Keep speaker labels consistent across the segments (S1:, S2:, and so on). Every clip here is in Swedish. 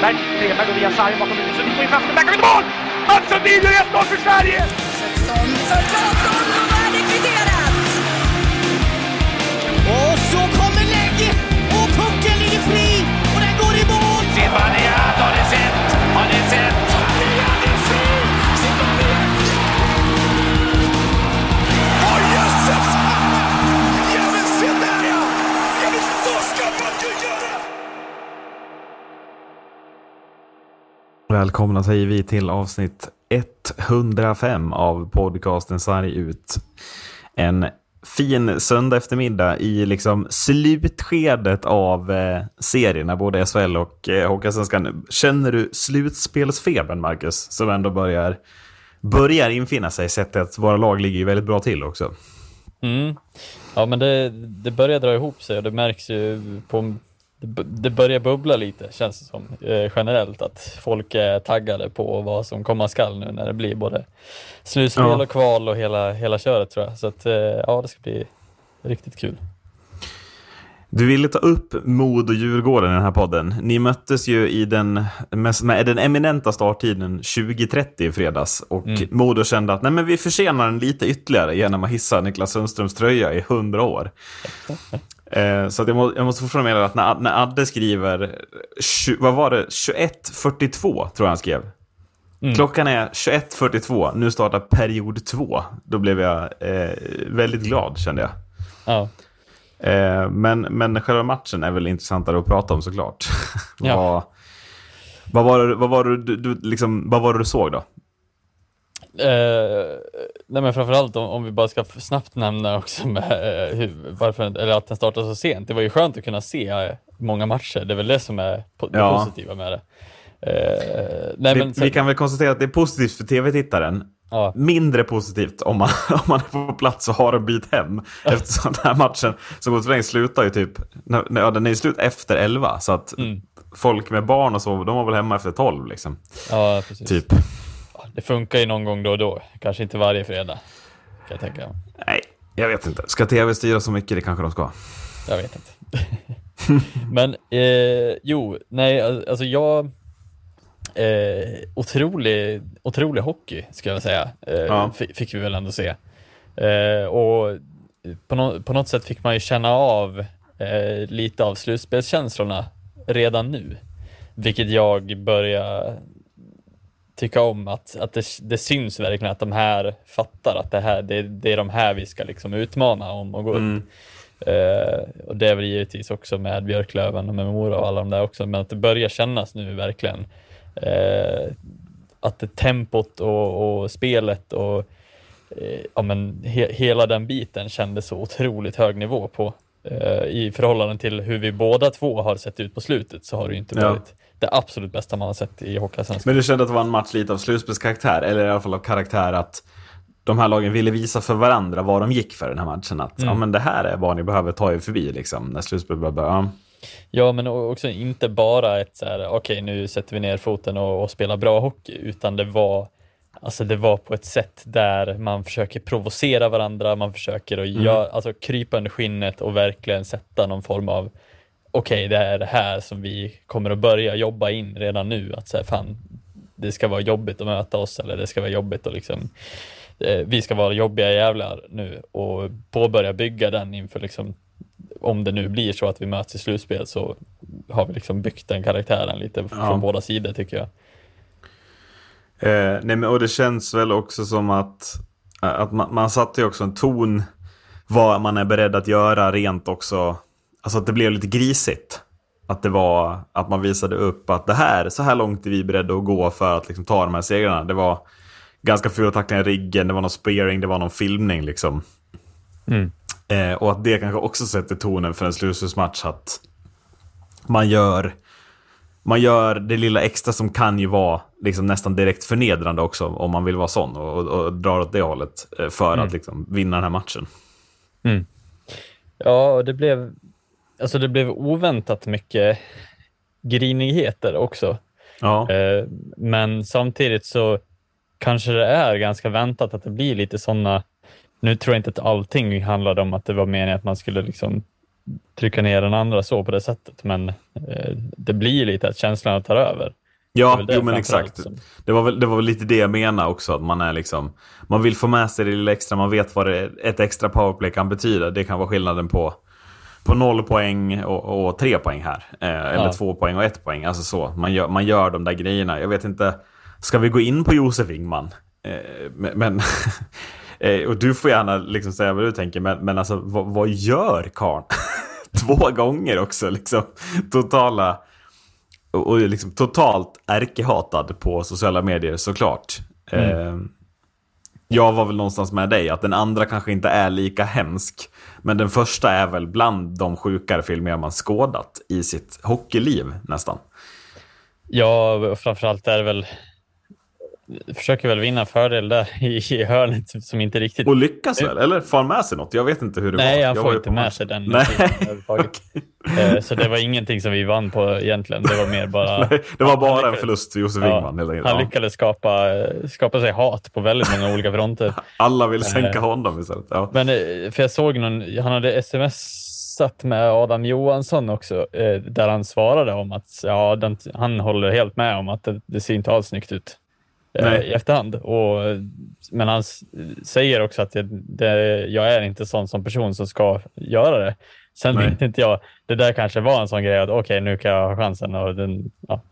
S1: Strömberg. Strömberg går via sarg bakom Sundin. Får in chansen. Där kan vi mål! Mats Sundin gör 1-0 för Sverige!
S2: 16.
S3: Välkomna säger vi till avsnitt 105 av podcasten Sarg ut. En fin söndag eftermiddag i liksom slutskedet av eh, serierna, både SHL och eh, Hockeyallsvenskan. Känner du slutspelsfebern, Marcus, som ändå börjar, börjar infinna sig, sett att våra lag ligger ju väldigt bra till också?
S4: Mm. Ja, men det, det börjar dra ihop sig och det märks ju på det, börjar bubbla lite känns det som eh, generellt att folk är taggade på vad som komma skall nu när det blir både slutspel
S3: Ja.
S4: och kval och hela, hela köret tror jag. Så att eh, ja, det ska bli riktigt kul.
S3: Du ville ta upp Mod och Djurgården i den här podden. Ni möttes ju i den, med, med den eminenta starttiden 2030 i fredags. Och
S4: Mm.
S3: Modo kände att nej, men vi försenar den lite ytterligare genom att hissa Niklas Sundströms tröja i 100 år. eh, så jag, må, jag måste fortfarande mena att när, när Adde skriver, vad var det, 21.42 tror jag han skrev.
S4: Mm.
S3: Klockan är 21.42, nu startar period 2. Då blev jag eh, väldigt glad kände jag.
S4: Ja.
S3: Eh, men, men själva matchen är väl intressantare att prata om såklart.
S4: Ja.
S3: vad, vad, var det, vad, var det, du, liksom, vad var det du såg då?
S4: Eh, nej men framförallt om, om vi bara ska snabbt nämna också med, eh, hur, varför, eller att den startade så sent. Det var ju skönt att kunna se eh, många matcher. Det är väl det som är po- det
S3: Ja.
S4: positiva med det. Eh, nej,
S3: Vi,
S4: men sen-
S3: vi kan väl konstatera att det är positivt för tv-tittaren.
S4: ja,
S3: Mindre positivt om man, om man är på plats och har en bit hem. Eftersom den här matchen som går länge slutar ju typ, när, den är ju slut efter 11. Så att
S4: Mm.
S3: folk med barn och så, de var väl hemma efter 12 liksom.
S4: ja, precis.
S3: Typ.
S4: Det funkar ju någon gång då och då. Kanske inte varje fredag. Kan jag tänka.
S3: Nej, jag vet inte. Ska tv styra så mycket? Det kanske de ska.
S4: Jag vet inte. Men eh, jo, nej, al- alltså jag eh, otrolig, otrolig hockey ska jag säga. Eh,
S3: Ja.
S4: fi- Fick vi väl ändå se. Eh, och på, nå- på något sätt fick man ju känna av eh, lite av slutspelskänslorna redan nu. Vilket jag börjar tycka om att, att det, det syns verkligen att de här fattar att det, här, det, det är de här vi ska liksom utmana om och gå upp.
S3: Mm.
S4: Eh, och det är väl givetvis också med Björklöven och med Mora och alla de där också, men att det börjar kännas nu verkligen eh, att det tempot och, och spelet och eh, ja, men he, hela den biten kändes så otroligt hög nivå på. Eh, I förhållande till hur vi båda två har sett ut på slutet så har det ju inte
S3: Ja.
S4: varit det absolut bästa man har sett i Hockeyallsvenskan.
S3: Men du kände att det var en match lite av slutspelskaraktär, eller i alla fall av karaktär att de här lagen ville visa för varandra vad de gick för den här matchen. Att ja, men det här är vad ni behöver ta er förbi liksom, när slutspelet börjar. Ja.
S4: Ja, men också inte bara ett så här, okej nu sätter vi ner foten och, och spelar bra hockey, utan det var, alltså det var på ett sätt där man försöker provocera varandra, man försöker att göra, alltså krypa under skinnet och verkligen sätta någon form av, okej det är det här som vi kommer att börja jobba in redan nu, att säga fan, det ska vara jobbigt att möta oss eller det ska vara jobbigt att liksom eh, vi ska vara jobbiga jävlar nu och påbörja bygga den inför liksom om det nu blir så att vi möts i slutspel så har vi liksom byggt den karaktären lite från
S3: Ja.
S4: båda sidor tycker jag.
S3: Eh, nej, men, och det känns väl också som att, att man, man satte ju också en ton vad man är beredd att göra rent också. Alltså att det blev lite grisigt. Att det var att man visade upp att det här, så här långt är vi beredda att gå för att liksom, ta de här segrarna. Det var ganska fula tacklingar i riggen, det var någon spearing, det var någon filmning liksom. Eh, och att det kanske också sätter tonen för en slutspelsmatch att man gör, man gör det lilla extra som kan ju vara liksom nästan direkt förnedrande också om man vill vara sån och, och, och drar åt det hållet eh, för att liksom vinna den här matchen.
S4: Ja, och det blev, alltså det blev oväntat mycket grinigheter också.
S3: Ja,
S4: Eh, men samtidigt så kanske det är ganska väntat att det blir lite sådana, nu tror jag inte att allting handlade om att det var meningen att man skulle liksom trycka ner den andra så på det sättet. Men eh, det blir lite att känslorna tar över.
S3: Ja, jo men exakt.
S4: som-
S3: Det var, väl, det var väl lite det jag menade också. Att man är liksom... Man vill få med sig det lilla extra. Man vet vad det, ett extra powerplay kan betyda. Det kan vara skillnaden på, på noll poäng och, och tre poäng här. Eh, eller
S4: Ja.
S3: två poäng och ett poäng. Alltså så. Man gör, man gör de där grejerna. Jag vet inte. Ska vi gå in på Josef Ingman? Eh, men... eh, och du får gärna liksom säga vad du tänker. Men, men alltså vad, vad gör karln? Två gånger också liksom. Totala och, och liksom totalt ärkehatad på sociala medier såklart. Eh, jag var väl någonstans med dig, att den andra kanske inte är lika hemsk. Men den första är väl bland de sjukare filmer man skådat i sitt hockeyliv nästan.
S4: Ja, framförallt är det väl försöker väl vinna fördel där i, i hörnet som inte riktigt...
S3: Och lyckas väl? Eller får han med sig något? Jag vet inte hur det
S4: Nej,
S3: var.
S4: han
S3: Jag
S4: får inte med
S3: match.
S4: sig den
S3: Nej.
S4: Eh, Så det var ingenting som vi vann på egentligen. Det var mer bara...
S3: Nej, det var bara en förlust för Josef
S4: Ja,
S3: Ingman. helt enkelt.
S4: han
S3: Ja.
S4: lyckades skapa, skapa sig hat på väldigt många olika fronter.
S3: Alla vill sänka
S4: Eh.
S3: honom istället. Ja.
S4: Men eh, för jag såg någon, han hade smsat med Adam Johansson också, där han svarade om att ja, den, han håller helt med om att det, det ser inte alls snyggt ut
S3: Nej.
S4: i efterhand. Och, men han säger också att det, det, jag är inte sån som person som ska göra det. Sen
S3: Nej.
S4: vet inte jag, det där kanske var en sån grej att okej, nu kan jag ha chansen. Och den, ja.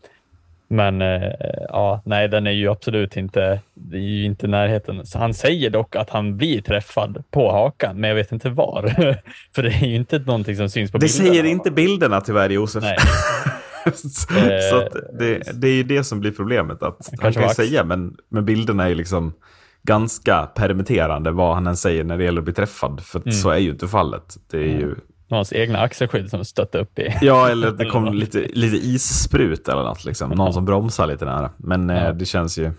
S4: Men eh, ja, nej, den är ju absolut inte, det är ju inte närheten. Så han säger dock att han blir träffad på hakan, men jag vet inte var. För det är ju inte någonting som syns på
S3: Det
S4: bilderna.
S3: säger inte bilderna tyvärr, Josef.
S4: Nej.
S3: så att det, det är ju det som blir problemet. Att han kan ju säga, men, men bilderna är ju liksom ganska permitterande vad han än säger när det gäller att bli träffad. För
S4: Mm.
S3: så är ju inte fallet. Det är ju...
S4: Det var hans egna axelskydd som stötte upp i.
S3: Ja, eller det kom lite, lite issprut eller något. Liksom. Någon som bromsar lite nära. Men eh,
S4: Ja.
S3: det känns ju...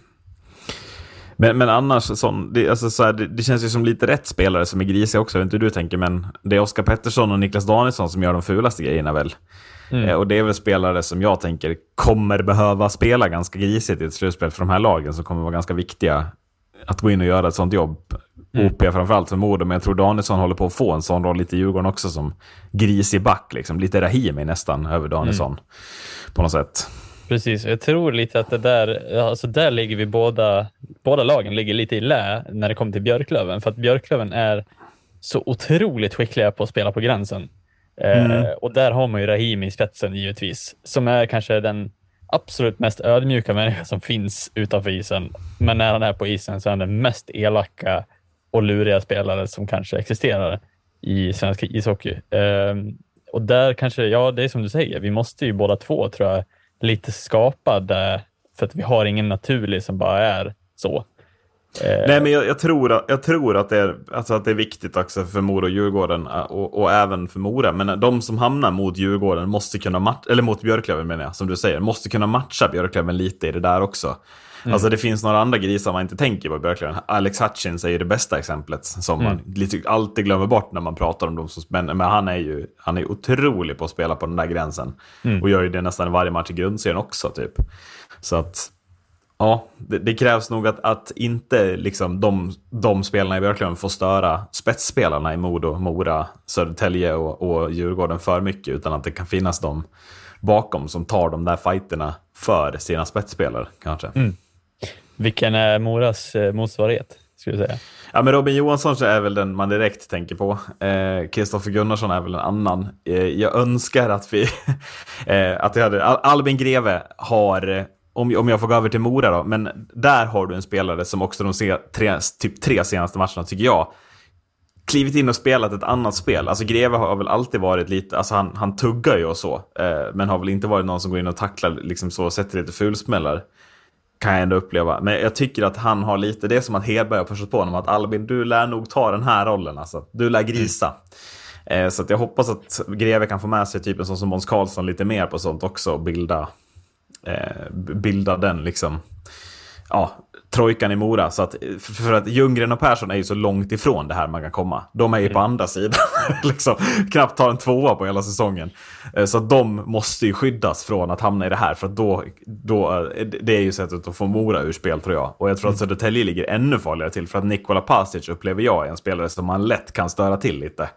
S3: Men, men annars, sån, det, alltså, så här, det, det känns ju som lite rätt spelare som är grisiga också. Jag vet inte hur du tänker, men det är Oskar Pettersson och Niklas Danielsson som gör de fulaste grejerna väl.
S4: Mm.
S3: Eh, och det är väl spelare som jag tänker kommer behöva spela ganska grisigt i ett slutspel för de här lagen som kommer vara ganska viktiga att gå in och göra ett sånt jobb.
S4: Mm.
S3: OP framförallt för Modo, men jag tror Danielsson håller på att få en sån roll lite i Djurgården också som grisig back, liksom. lite Rahimi nästan över Danielsson
S4: Mm.
S3: på något sätt.
S4: Precis, jag tror lite att det där, alltså där ligger vi båda, båda lagen ligger lite i lä när det kommer till Björklöven, för att Björklöven är så otroligt skickliga på att spela på gränsen. Mm. Eh, och där har man ju Rahimi i spetsen givetvis, som är kanske den absolut mest ödmjuka människa som finns utanför isen. Men när han är på isen så är han den mest elaka och luriga spelare som kanske existerar i svensk ishockey. Eh, och där kanske, ja det är som du säger, vi måste ju båda två tror jag lite skapa det för att vi har ingen naturlig som bara är så. Eh,
S3: Nej, men jag, jag, tror, att, jag tror att det, är, alltså att det är viktigt också för Modo och Djurgården eh, och, och även för Mora. Men de som hamnar mot Djurgården måste kunna matcha, eller mot Björklöven menar jag, som du säger, måste kunna matcha Björklöven lite i det där också. Alltså det finns några andra grisar man inte tänker på i Björklöven. Alex Hutchins är ju det bästa exemplet som man lite, alltid glömmer bort när man pratar om dem. som Men, men han är ju han är otrolig på att spela på den där gränsen. Och gör ju det nästan varje match i grundserien också typ. Så att Ja, det, det krävs nog att, att inte liksom de, de spelarna i Björklöven får störa spetsspelarna i Modo, Mora, Södertälje och, och Djurgården för mycket. Utan att det kan finnas de bakom som tar de där fighterna för sina spetsspelare kanske.
S4: Vilken är Moras eh, motsvarighet, skulle jag säga.
S3: Ja, men Robin Johansson är väl den man direkt tänker på. Eh, Kristoffer Gunnarsson är väl en annan. Eh, jag önskar att vi... eh, att jag hade, Al- Albin Greve har, eh, om, om jag får gå över till Mora då, men där har du en spelare som också de se, tre, typ tre senaste matcherna, tycker jag, klivit in och spelat ett annat spel. Alltså Greve har väl alltid varit lite, alltså han, han tuggar ju och så, eh, men har väl inte varit någon som går in och tacklar liksom så och sätter lite fulsmällar. Kan jag ändå uppleva. Men jag tycker att han har lite, det är som att Hedberg har pushat på honom att Albin, du lär nog ta den här rollen alltså. Du lär grisa. Eh, så jag hoppas att Greve kan få med sig typ en sån som Måns Karlsson lite mer på sånt också och bilda, eh, bilda den liksom, ja, trojkan i Mora. Så att, för att Ljunggren och Persson är ju så långt ifrån det här man kan komma. De är ju på andra sidan. liksom, knappt tar en tvåa på hela säsongen. Eh, Så att de måste ju skyddas från att hamna i det här. För att då, då, eh, det är ju sättet att få Mora ur spel tror jag. Och jag tror att Södertälje ligger ännu farligare till. För att Nikola Pasic upplever jag är en spelare som man lätt kan störa till lite.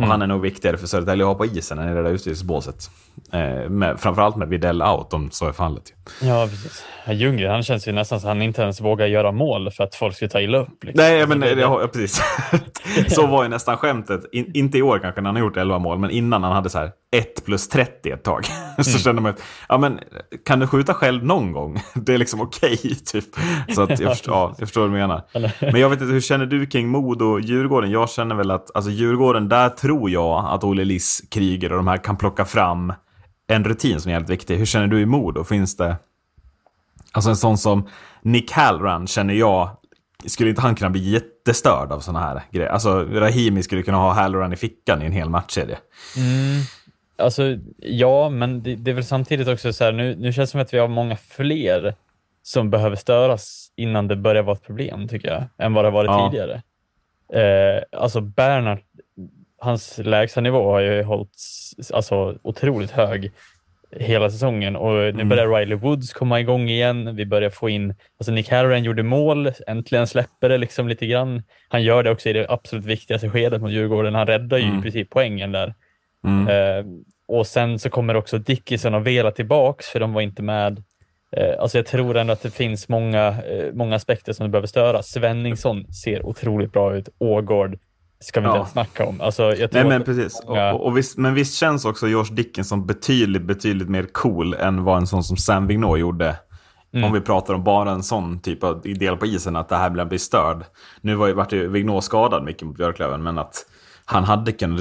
S3: Och han är nog viktigare för Södertälje att ha på isen än i det där utvisningsbåset. Eh, med, framförallt med Videll out om så är fallet.
S4: Ja, precis. Ja, Ljunggren, han känns ju nästan att han inte ens vågar göra mål för att folk ska ta illa upp. Liksom.
S3: Nej, men
S4: det-
S3: ja, precis. så var ju nästan skämtet. In, inte i år kanske när han har gjort 11 mål, men innan han hade så här 1 plus 30 ett tag. så kände man att, ja men kan du skjuta själv någon gång? det är liksom okej, typ. Så att jag, förstår, ja, jag förstår vad du menar. Men jag vet inte, hur känner du kring Modo och Djurgården? Jag känner väl att, alltså Djurgården, där tror jag att Olle Liss, Kryger och de här kan plocka fram en rutin som är helt viktig. Hur känner du i Modo? Finns det... Alltså en sån som Nick Halloran känner jag, skulle inte han kunna bli jättestörd av såna här grejer? Alltså Rahimi skulle kunna ha Halloran i fickan i en hel matchserie.
S4: Alltså, ja, men det, det är väl samtidigt också så här, nu, nu känns det som att vi har många fler som behöver störas innan det börjar vara ett problem, tycker jag, än vad det har varit
S3: Ja.
S4: tidigare. Eh, alltså, Bernhard, hans lägsta nivå har ju hållits alltså, otroligt hög hela säsongen och nu
S3: Mm.
S4: börjar Riley Woods komma igång igen. Vi börjar få in, alltså Nick Harren gjorde mål, äntligen släpper det liksom lite grann. Han gör det också i det absolut viktigaste skedet mot Djurgården. Han räddar ju i princip poängen där.
S3: Mm.
S4: Eh, och sen så kommer också Dickinson och Vela tillbaks för de var inte med. Eh, alltså jag tror ändå att det finns många, eh, många aspekter som behöver störa. Svenningsson ser otroligt bra ut. Ågård ska vi inte
S3: Ja.
S4: ens snacka om. Alltså jag tror
S3: Nej men precis.
S4: många-
S3: Och, och visst, men visst känns också Josh Dickinson betydligt, betydligt mer cool än vad en sån som Sam Vignot gjorde.
S4: Mm.
S3: Om vi pratar om bara en sån typ av del på isen, att det här blir blir störd. Nu var ju, vart ju Vignot skadad mycket mot Björklöven, men att han hade kunnat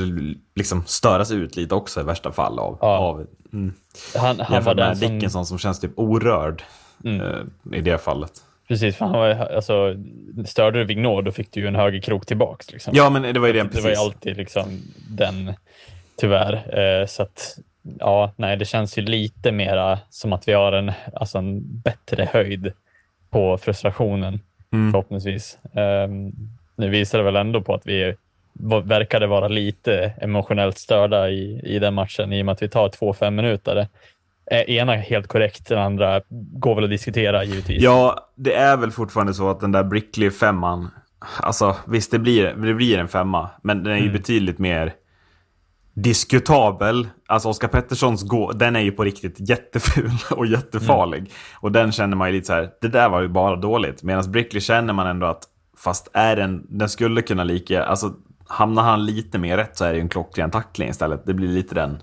S3: liksom störas ut lite också i värsta fall av,
S4: Ja.
S3: av mm,
S4: han, han var
S3: jämfört
S4: där
S3: med
S4: som,
S3: Dickinson som känns typ orörd
S4: Mm.
S3: eh, i det fallet.
S4: Precis, för han var, alltså, störde du Vignot då fick du ju en högerkrok tillbaks. Liksom.
S3: Ja, men det var ju det
S4: det var ju alltid liksom den, tyvärr. Eh, så att, ja, nej, det känns ju lite mera som att vi har en, alltså en bättre höjd på frustrationen,
S3: Mm.
S4: förhoppningsvis. Um, nu visar det väl ändå på att vi verkade vara lite emotionellt störda i, i den matchen i och med att vi tar två fem minuter. Eh, Ena helt korrekt, den andra går väl att diskutera givetvis.
S3: Ja, det är väl fortfarande så att den där Brickley femman, alltså visst det blir, det blir en femma, men den är ju
S4: Mm.
S3: betydligt mer diskutabel. Alltså Oskar Petterssons gå, den är ju på riktigt jätteful och jättefarlig.
S4: Mm.
S3: Och den känner man ju lite så här, det där var ju bara dåligt. Medan Brickley känner man ändå att, fast är den, den skulle kunna lika, alltså hamnar han lite mer rätt så är det ju en klockren tackling istället. Det blir lite den,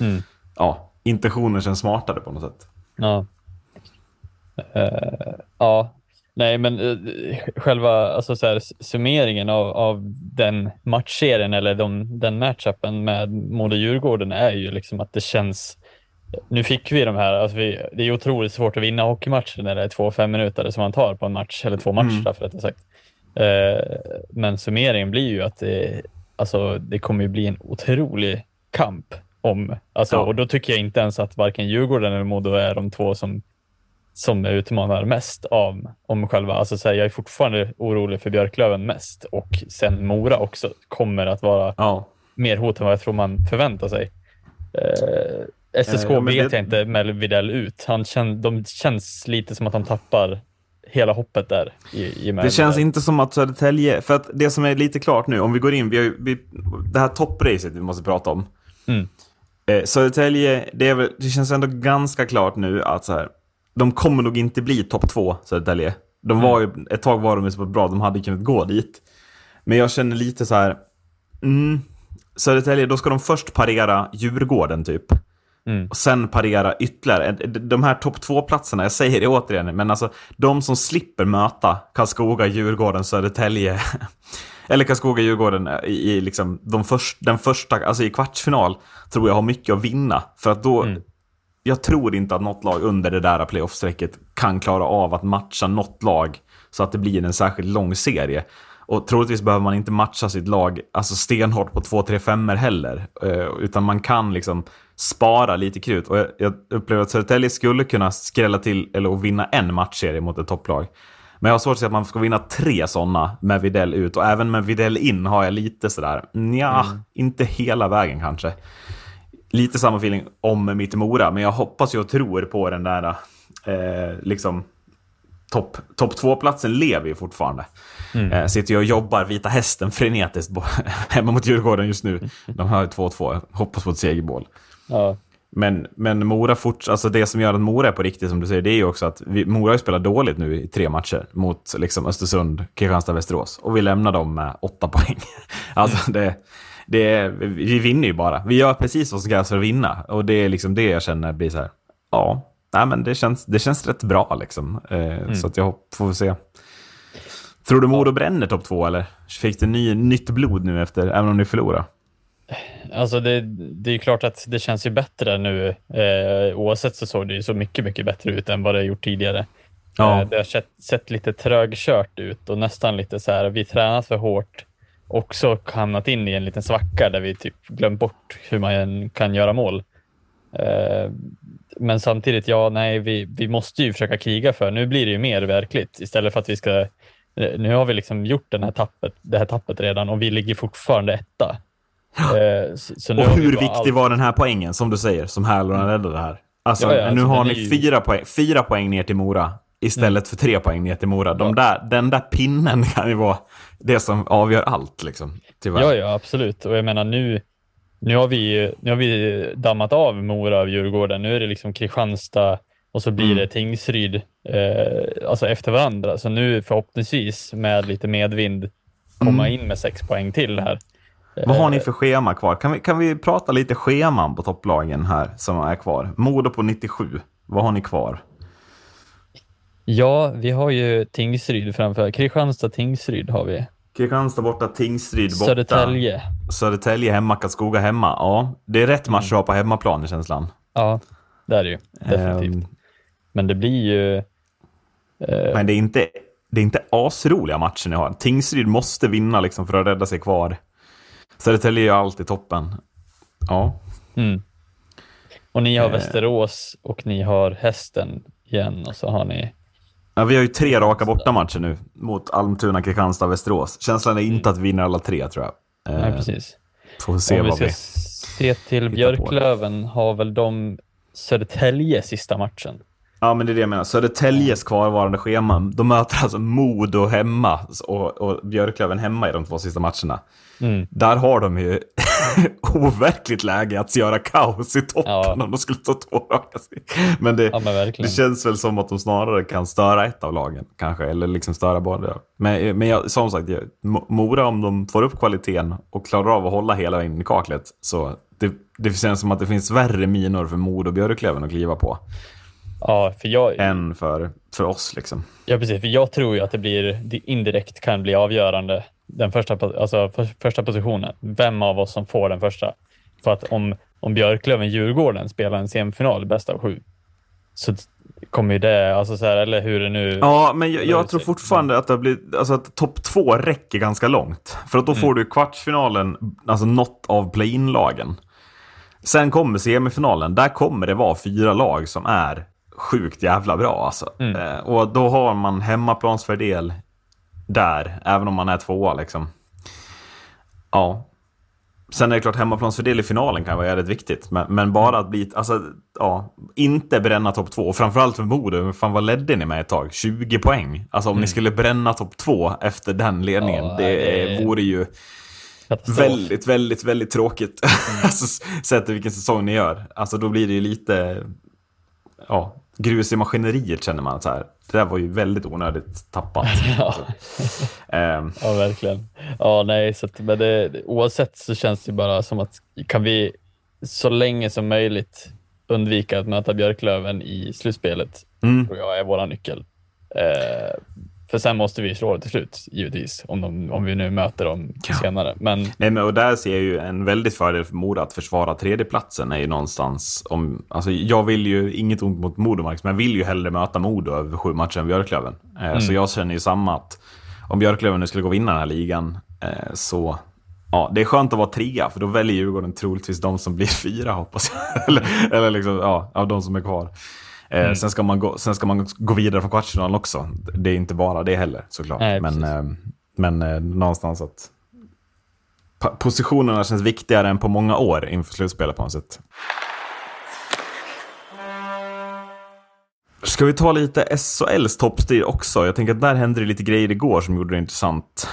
S4: Mm.
S3: ja, intentionen känns smartare på något sätt.
S4: Ja. Eh, ja, nej, men uh, själva alltså, så här, summeringen av, av den matchserien eller de, den matchupen med Modo Djurgården är ju liksom att det känns. Nu fick vi de här, alltså vi, det är otroligt svårt att vinna hockeymatcher när det är två fem minuter som man tar på en match, eller två matcher
S3: Mm.
S4: för rättare sagt. Eh, men summeringen blir ju att det, alltså, det kommer ju bli en otrolig kamp om, alltså,
S3: Ja.
S4: och då tycker jag inte ens att varken Djurgården eller Modo är de två som, som utmanar mest av, om själva, alltså så här, jag är fortfarande orolig för Björklöven mest och sen Mora också kommer att vara
S3: Ja.
S4: mer hot än vad jag tror man förväntar sig. Eh, SSK
S3: Eh, ja, men
S4: vet
S3: det-
S4: jag inte med Videll ut. Han kän, de känns lite som att de tappar hela hoppet där. I, i
S3: Det känns
S4: Videll.
S3: inte som att Södertälje, för att det som är lite klart nu, om vi går in, vi har, vi, det här toppracet vi måste prata om.
S4: Mm.
S3: Eh, Södertälje, det, är väl, det känns ändå ganska klart nu att så här, de kommer nog inte bli topp två, Södertälje. De var ju, ett tag var de ju så bra, de hade kunnat gå dit. Men jag känner lite så här, mm, Södertälje, då ska de först parera Djurgården typ.
S4: Mm.
S3: Och sen parera ytterligare. De här topp två-platserna, jag säger det återigen, men alltså de som slipper möta Karlskoga, Djurgården, Södertälje. Eller Karlskoga, Djurgården i, i liksom de först, den första, alltså i kvartsfinal, tror jag har mycket att vinna. För att då,
S4: Mm.
S3: jag tror inte att något lag under det där playoff-strecket kan klara av att matcha något lag så att det blir en särskilt lång serie. Och troligtvis behöver man inte matcha sitt lag alltså stenhårt på 2-3 femmer heller. Eh, utan man kan liksom spara lite krut. Och jag, jag upplever att Södertälje skulle kunna skrälla till eller vinna en matchserie mot ett topplag. Men jag har svårt att se att man ska vinna tre sådana med Videll ut. Och även med Videll in har jag lite sådär, ja, inte hela vägen kanske. Lite samma feeling om mitt Mora, men jag hoppas ju och tror på den där eh, liksom topp top två-platsen lever ju fortfarande. Eh, sitter ju och jobbar Vita Hästen frenetiskt hemma mot Djurgården just nu. De har ju 2-2, hoppas på ett segermål.
S4: Ja,
S3: Men, men Mora fort, alltså det som gör att Mora är på riktigt som du säger, det är ju också att vi, Mora har ju spelat dåligt nu i tre matcher mot liksom Östersund, Kristianstad, Västerås. Och vi lämnar dem med åtta poäng. Alltså det, det är, vi vinner ju bara. Vi gör precis vad som krävs för att vinna. Och det är liksom det jag känner blir så här, ja, nej men det känns, det känns rätt bra liksom. Eh, Så att jag får se. Tror du Modo bränner topp två eller? Fick det ny, nytt blod nu efter, även om ni förlorar?
S4: Alltså det, det är klart att det känns ju bättre nu. Eh, oavsett så såg det ju så mycket, mycket bättre ut än vad det gjort tidigare.
S3: Ja.
S4: Eh, det har sett, sett lite trögkört ut och nästan lite så här, vi tränat för hårt. Också hamnat in i en liten svacka där vi typ glömt bort hur man kan göra mål. Eh, men samtidigt, ja, nej, vi, vi måste ju försöka kriga för. Nu blir det ju mer verkligt istället för att vi ska. eh, Nu har vi liksom gjort den här tappet, det här tappet redan och vi ligger fortfarande etta. Eh, så, så nu
S3: Och
S4: har
S3: hur viktig
S4: allt-
S3: var den här poängen, som du säger, som Härlund räddade här? Alltså,
S4: Ja, ja,
S3: nu
S4: alltså,
S3: har
S4: den
S3: ni
S4: ju-
S3: fyra, poäng, fyra poäng ner till Mora istället för tre poäng ner till Mora. De där, den där pinnen kan ju vara det som avgör allt, liksom. Tyvärr.
S4: Ja, ja, absolut. Och jag menar nu, nu har vi, nu har vi dammat av Mora av Djurgården. Nu är det liksom Kristianstad och så blir
S3: Mm.
S4: det Tingsryd eh, alltså efter varandra. Så nu förhoppningsvis med lite medvind komma
S3: Mm.
S4: in med sex poäng till här.
S3: Vad har ni för schema kvar? Kan vi, kan vi prata lite scheman på topplagen här som är kvar? Modo på 97. Vad har ni kvar?
S4: Ja, vi har ju Tingsryd framför. Kristianstad, Tingsryd har vi.
S3: Kristianstad borta, Tingsryd borta.
S4: Södertälje.
S3: Södertälje hemma, Karlskoga hemma. Ja, det är rätt match att ha på hemmaplan i känslan.
S4: Ja, det är det ju. Definitivt.
S3: Ehm,
S4: Men det blir ju... eh,
S3: Men det är inte, det är inte asroliga matcher ni har. Tingsryd måste vinna liksom för att rädda sig kvar. Södertälje är alltid toppen. Ja.
S4: Mm. Och ni har
S3: Eh.
S4: Västerås och ni har Hästen igen och så har ni...
S3: ja. Vi har ju tre raka bortamatcher nu mot Almtuna, Kristianstad Västerås. Känslan är inte att vi vinner alla tre tror jag.
S4: Mm. Nej,
S3: Eh,
S4: precis.
S3: Får se
S4: Om vi ska se till. Björklöven har väl de Södertälje sista matchen.
S3: Ja, men det är det jag menar. Södertäljes kvarvarande schema. De möter alltså Modo hemma och, och Björklöven hemma i de två sista matcherna.
S4: Mm.
S3: Där har de ju overkligt läge att göra kaos i toppen
S4: Ja.
S3: om de skulle ta två raka. Men det,
S4: Ja, men
S3: det känns väl som att de snarare kan störa ett av lagen kanske, eller liksom störa båda. Men, men jag, som sagt, Mora om de får upp kvaliteten och klarar av att hålla hela vägen i kaklet så det, det känns som att det finns värre minor för Modo och Björklöven att kliva på
S4: Ja, för jag,
S3: än för, för oss liksom.
S4: ja, precis, för jag tror ju att det blir det indirekt kan bli avgörande. Den första, alltså, för, första positionen. Vem av oss som får den första. För att om, om Björklöven-Djurgården spelar en semifinal, bäst av sju, så kommer ju det, alltså så här, eller hur det nu...
S3: Ja, men jag, jag tror fortfarande att, det blivit, alltså att topp två räcker ganska långt. För att då får du kvartsfinalen, alltså något av play-in-lagen. Sen kommer semifinalen, där kommer det vara fyra lag som är sjukt jävla bra alltså. Eh, och då har man hemmaplansfördel där, även om man är tvåa liksom. Ja. Sen är det klart, hemmaplansfördel i finalen kan vara jävligt viktigt. Men, men bara att bli, alltså, ja, inte bränna topp två. Och framförallt för Modo, fan vad ledde ni med ett tag? 20 poäng. Alltså om ni skulle bränna topp två efter den ledningen,
S4: Ja,
S3: det,
S4: det-
S3: vore ju
S4: katastrof.
S3: väldigt, väldigt, väldigt tråkigt. alltså, sett till vilken säsong ni gör. Alltså då blir det ju lite, ja, grus i maskineriet känner man så här. Det där var ju väldigt onödigt tappat.
S4: Ja.
S3: Ehm,
S4: Ja, verkligen. Ja, nej, så att, men det- oavsett så känns det bara som att kan vi så länge som möjligt undvika att möta Björklöven i slutspelet,
S3: Mm.
S4: tror jag är våra nyckel. Eh, för sen måste vi slå det till slut, givetvis, om, de, om vi nu möter dem senare. Men
S3: Nej, men och där ser jag ju en väldigt fördel för Modo att försvara tredjeplatsen är ju någonstans om, alltså jag vill ju, inget ont mot Modomarks, men jag vill ju hellre möta Modo över sju matcher än Björklöven. Eh, Så jag känner ju samma att om Björklöven nu skulle gå och vinna den här ligan eh, så Ja, det är skönt att vara trea, för då väljer Djurgården troligtvis de som blir fyra, hoppas jag. eller eller liksom, ja, av de som är kvar. Eh,
S4: Mm.
S3: sen, ska man gå, sen ska man gå vidare från kvartsfinalen också. Det är inte bara det heller såklart.
S4: Nej,
S3: men eh, men eh, någonstans att positionerna känns viktigare än på många år inför slutspelet på något sätt. Ska vi ta lite SHLs toppstrid också? Jag tänker att där hände det lite grejer igår som gjorde det intressant.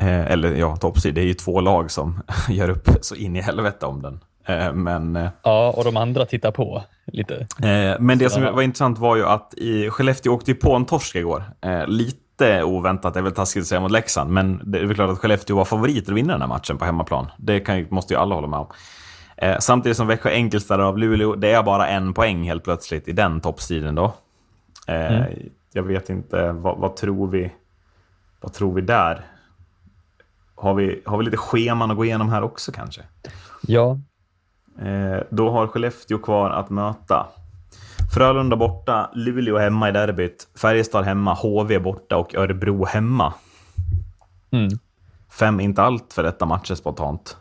S3: Eh, eller ja, toppstrid, det är ju två lag som gör upp så in i helvete om den. Eh, men eh,
S4: Ja, och de andra tittar på lite.
S3: Eh, men det som var intressant var ju att i Skellefteå åkte ju på en torsk igår. Eh, lite oväntat, det är väl taskigt att säga mot Leksand, men det är väl klart att Skellefteå var favoriter att vinna den här matchen på hemmaplan. Det kan, måste ju alla hålla med om. Eh, samtidigt som Växjö enkelstäder av Luleå, det är bara en poäng helt plötsligt i den toppstriden då. Eh, Jag vet inte, vad, vad tror vi? Vad tror vi där? Har vi, har vi lite scheman att gå igenom här också kanske?
S4: Ja,
S3: då har Skellefteå kvar att möta Frölunda borta, Luleå hemma i derbyt, Färjestad hemma, HV borta och Örebro hemma.
S4: mm.
S3: Fem inte allt för detta matcher spontant.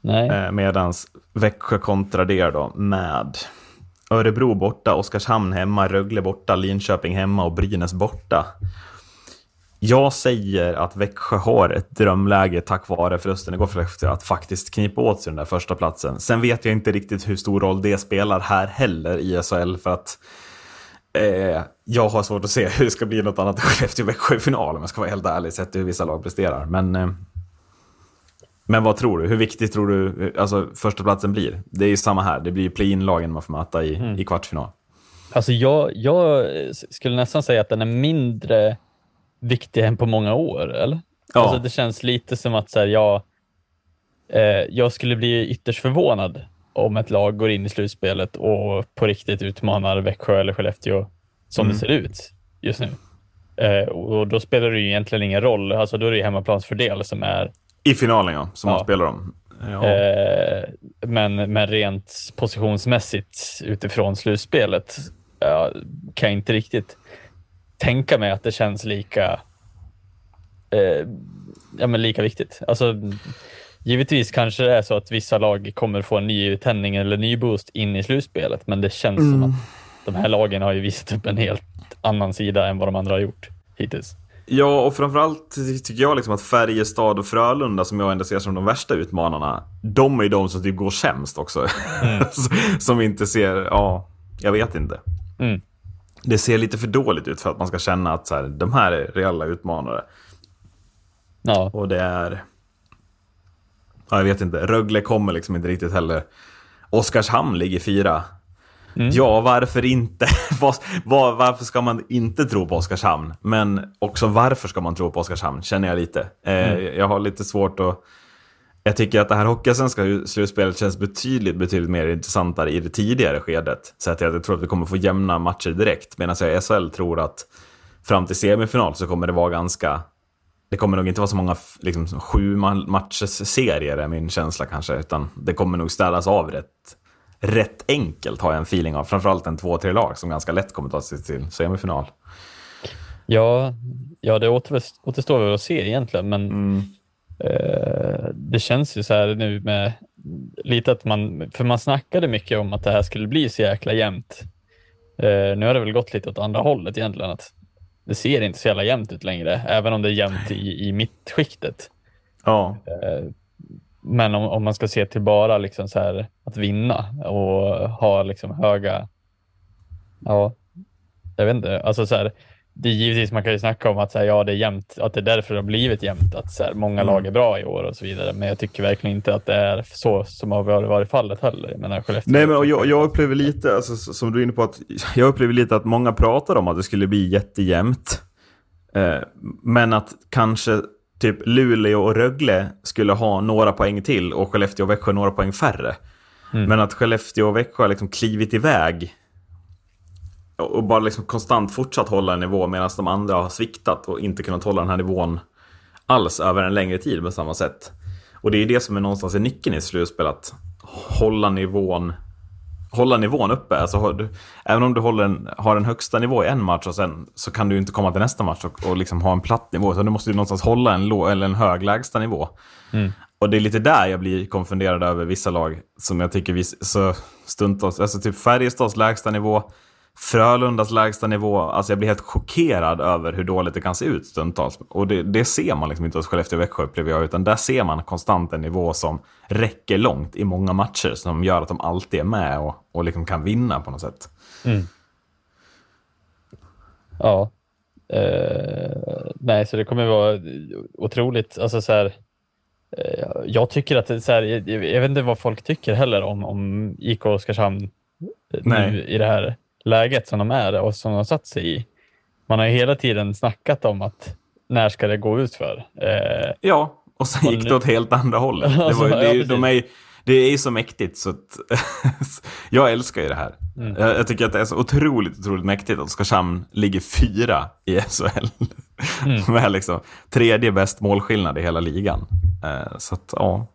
S4: nej.
S3: Eh, medans Växjö kontrar då med Örebro borta, Oskarshamn hemma, Rögle borta, Linköping hemma och Brynäs borta. Jag säger att Växjö har ett drömläge tack vare förlusten igår för Skellefteå att faktiskt knipa åt sig den där första platsen. Sen vet jag inte riktigt hur stor roll det spelar här heller i SHL för att eh, jag har svårt att se hur det ska bli något annat än Skellefteå-Växjö i final om jag ska vara helt ärlig sett hur vissa lag presterar. Men, eh, men vad tror du? Hur viktigt tror du eh, alltså, första platsen blir? Det är ju samma här, det blir ju play-in-lagen man får möta i, i kvartsfinal.
S4: Alltså jag, jag skulle nästan säga att den är mindre viktig än på många år, eller?
S3: Ja.
S4: Alltså det känns lite som att så här, jag, eh, jag skulle bli ytterst förvånad om ett lag går in i slutspelet och på riktigt utmanar Växjö eller Skellefteå som
S3: Mm.
S4: det ser ut just nu. Eh, och då spelar det ju egentligen ingen roll. Alltså då är det ju hemmaplansfördel som är
S3: I finalen ja, som
S4: Ja.
S3: man spelar om. Ja.
S4: Eh, men, men rent positionsmässigt utifrån slutspelet ja, kan jag inte riktigt tänka mig att det känns lika, eh, ja, men lika viktigt. Alltså, givetvis kanske det är så att vissa lag kommer få en ny uttändning eller ny boost in i slutspelet, men det känns som att de här lagen har ju visat upp en helt annan sida än vad de andra har gjort hittills.
S3: Ja, och framförallt ty- tycker jag liksom att Färjestad och Frölunda, som jag ändå ser som de värsta utmanarna, de är ju de som typ går sämst också. som inte ser, ja, jag vet inte.
S4: Mm.
S3: Det ser lite för dåligt ut för att man ska känna att så här, de här är reella utmanare.
S4: Ja,
S3: Och det är... Ja, jag vet inte. Rögle kommer liksom inte riktigt heller. Oskarshamn ligger fyra. Ja, varför inte? Vad- vad- varför ska man inte tro på Oskarshamn? Men också varför ska man tro på Oskarshamn, känner jag lite. Eh, Jag har lite svårt att... Jag tycker att det här Hockeyallsvenska slutspelet känns betydligt, betydligt mer intressantare i det tidigare skedet. Så att jag tror att vi kommer få jämna matcher direkt. Medan jag i SHL tror att fram till semifinal så kommer det vara ganska... Det kommer nog inte vara så många liksom, sju ma- matchers serier är min känsla kanske. Utan det kommer nog städas av rätt, rätt enkelt har jag en feeling av. Framförallt en två, tre lag som ganska lätt kommer ta sig till semifinal.
S4: ja, ja det återstår väl att se egentligen, men
S3: Mm.
S4: Eh, det känns ju så här nu med lite att man, för man snackade mycket om att det här skulle bli så jäkla jämnt. Eh, nu har det väl gått lite åt andra hållet egentligen. Att det ser inte så jävla jämnt ut längre, även om det är jämnt i, i mittskiktet.
S3: Ja,
S4: Eh, men om, om man ska se till bara liksom så här att vinna och ha liksom höga, ja, jag vet inte, alltså så här, det är givetvis man kan ju snacka om att så här, ja, det är jämnt, att det är därför det har blivit jämnt, att så här, många lag är bra i år och så vidare. Men jag tycker verkligen inte att det är så som har varit, fallet heller. Jag menar, Skellefteå-
S3: Nej, men och jag, jag upplever lite, alltså, som du är inne på, att jag upplever lite att många pratar om att det skulle bli jättejämnt. Eh, men att kanske typ Luleå och Rögle skulle ha några poäng till och Skellefteå och Växjö några poäng färre. Men att Skellefteå och Växjö har liksom klivit iväg och bara liksom konstant fortsatt hålla en nivå medan de andra har sviktat och inte kunnat hålla den här nivån alls över en längre tid på samma sätt. Och det är det som är någonstans är nyckeln i slutspel, att hålla nivån hålla nivån uppe. Alltså, du, även om du håller en, har en högsta nivå i en match och sen så kan du inte komma till nästa match och, och liksom ha en platt nivå. Så du måste ju någonstans hålla en, lå, eller en hög lägsta nivå. Och det är lite där jag blir konfunderad över vissa lag som jag tycker vi så stundtals, alltså typ Färjestads lägsta nivå, Frölundas lägsta nivå, alltså jag blir helt chockerad över hur dåligt det kan se ut stundtals. Och det, det ser man liksom inte hos Skellefteå och Växjö upplever jag, utan där ser man konstant en nivå som räcker långt i många matcher, som gör att de alltid är med och, och liksom kan vinna på något sätt.
S4: Ja. Eh, nej, så det kommer vara otroligt, alltså så här, eh, jag tycker att så här, jag, jag vet inte vad folk tycker heller om, om IK Oskarshamn eh, nu i det här läget som de är och som de har satt sig i. Man har ju hela tiden snackat om att när ska det gå ut för? Eh,
S3: Ja, och sen
S4: Och
S3: gick
S4: nu-
S3: det åt helt andra hållet. Det, var, det,
S4: ja,
S3: ju- de är, det är ju så mäktigt så att jag älskar ju det här.
S4: Mm.
S3: Jag, jag tycker att det är så otroligt, otroligt mäktigt att Oskarshamn ligger fyra i SHL.
S4: Mm.
S3: Med liksom tredje bäst målskillnad i hela ligan. Eh, Så att, ja.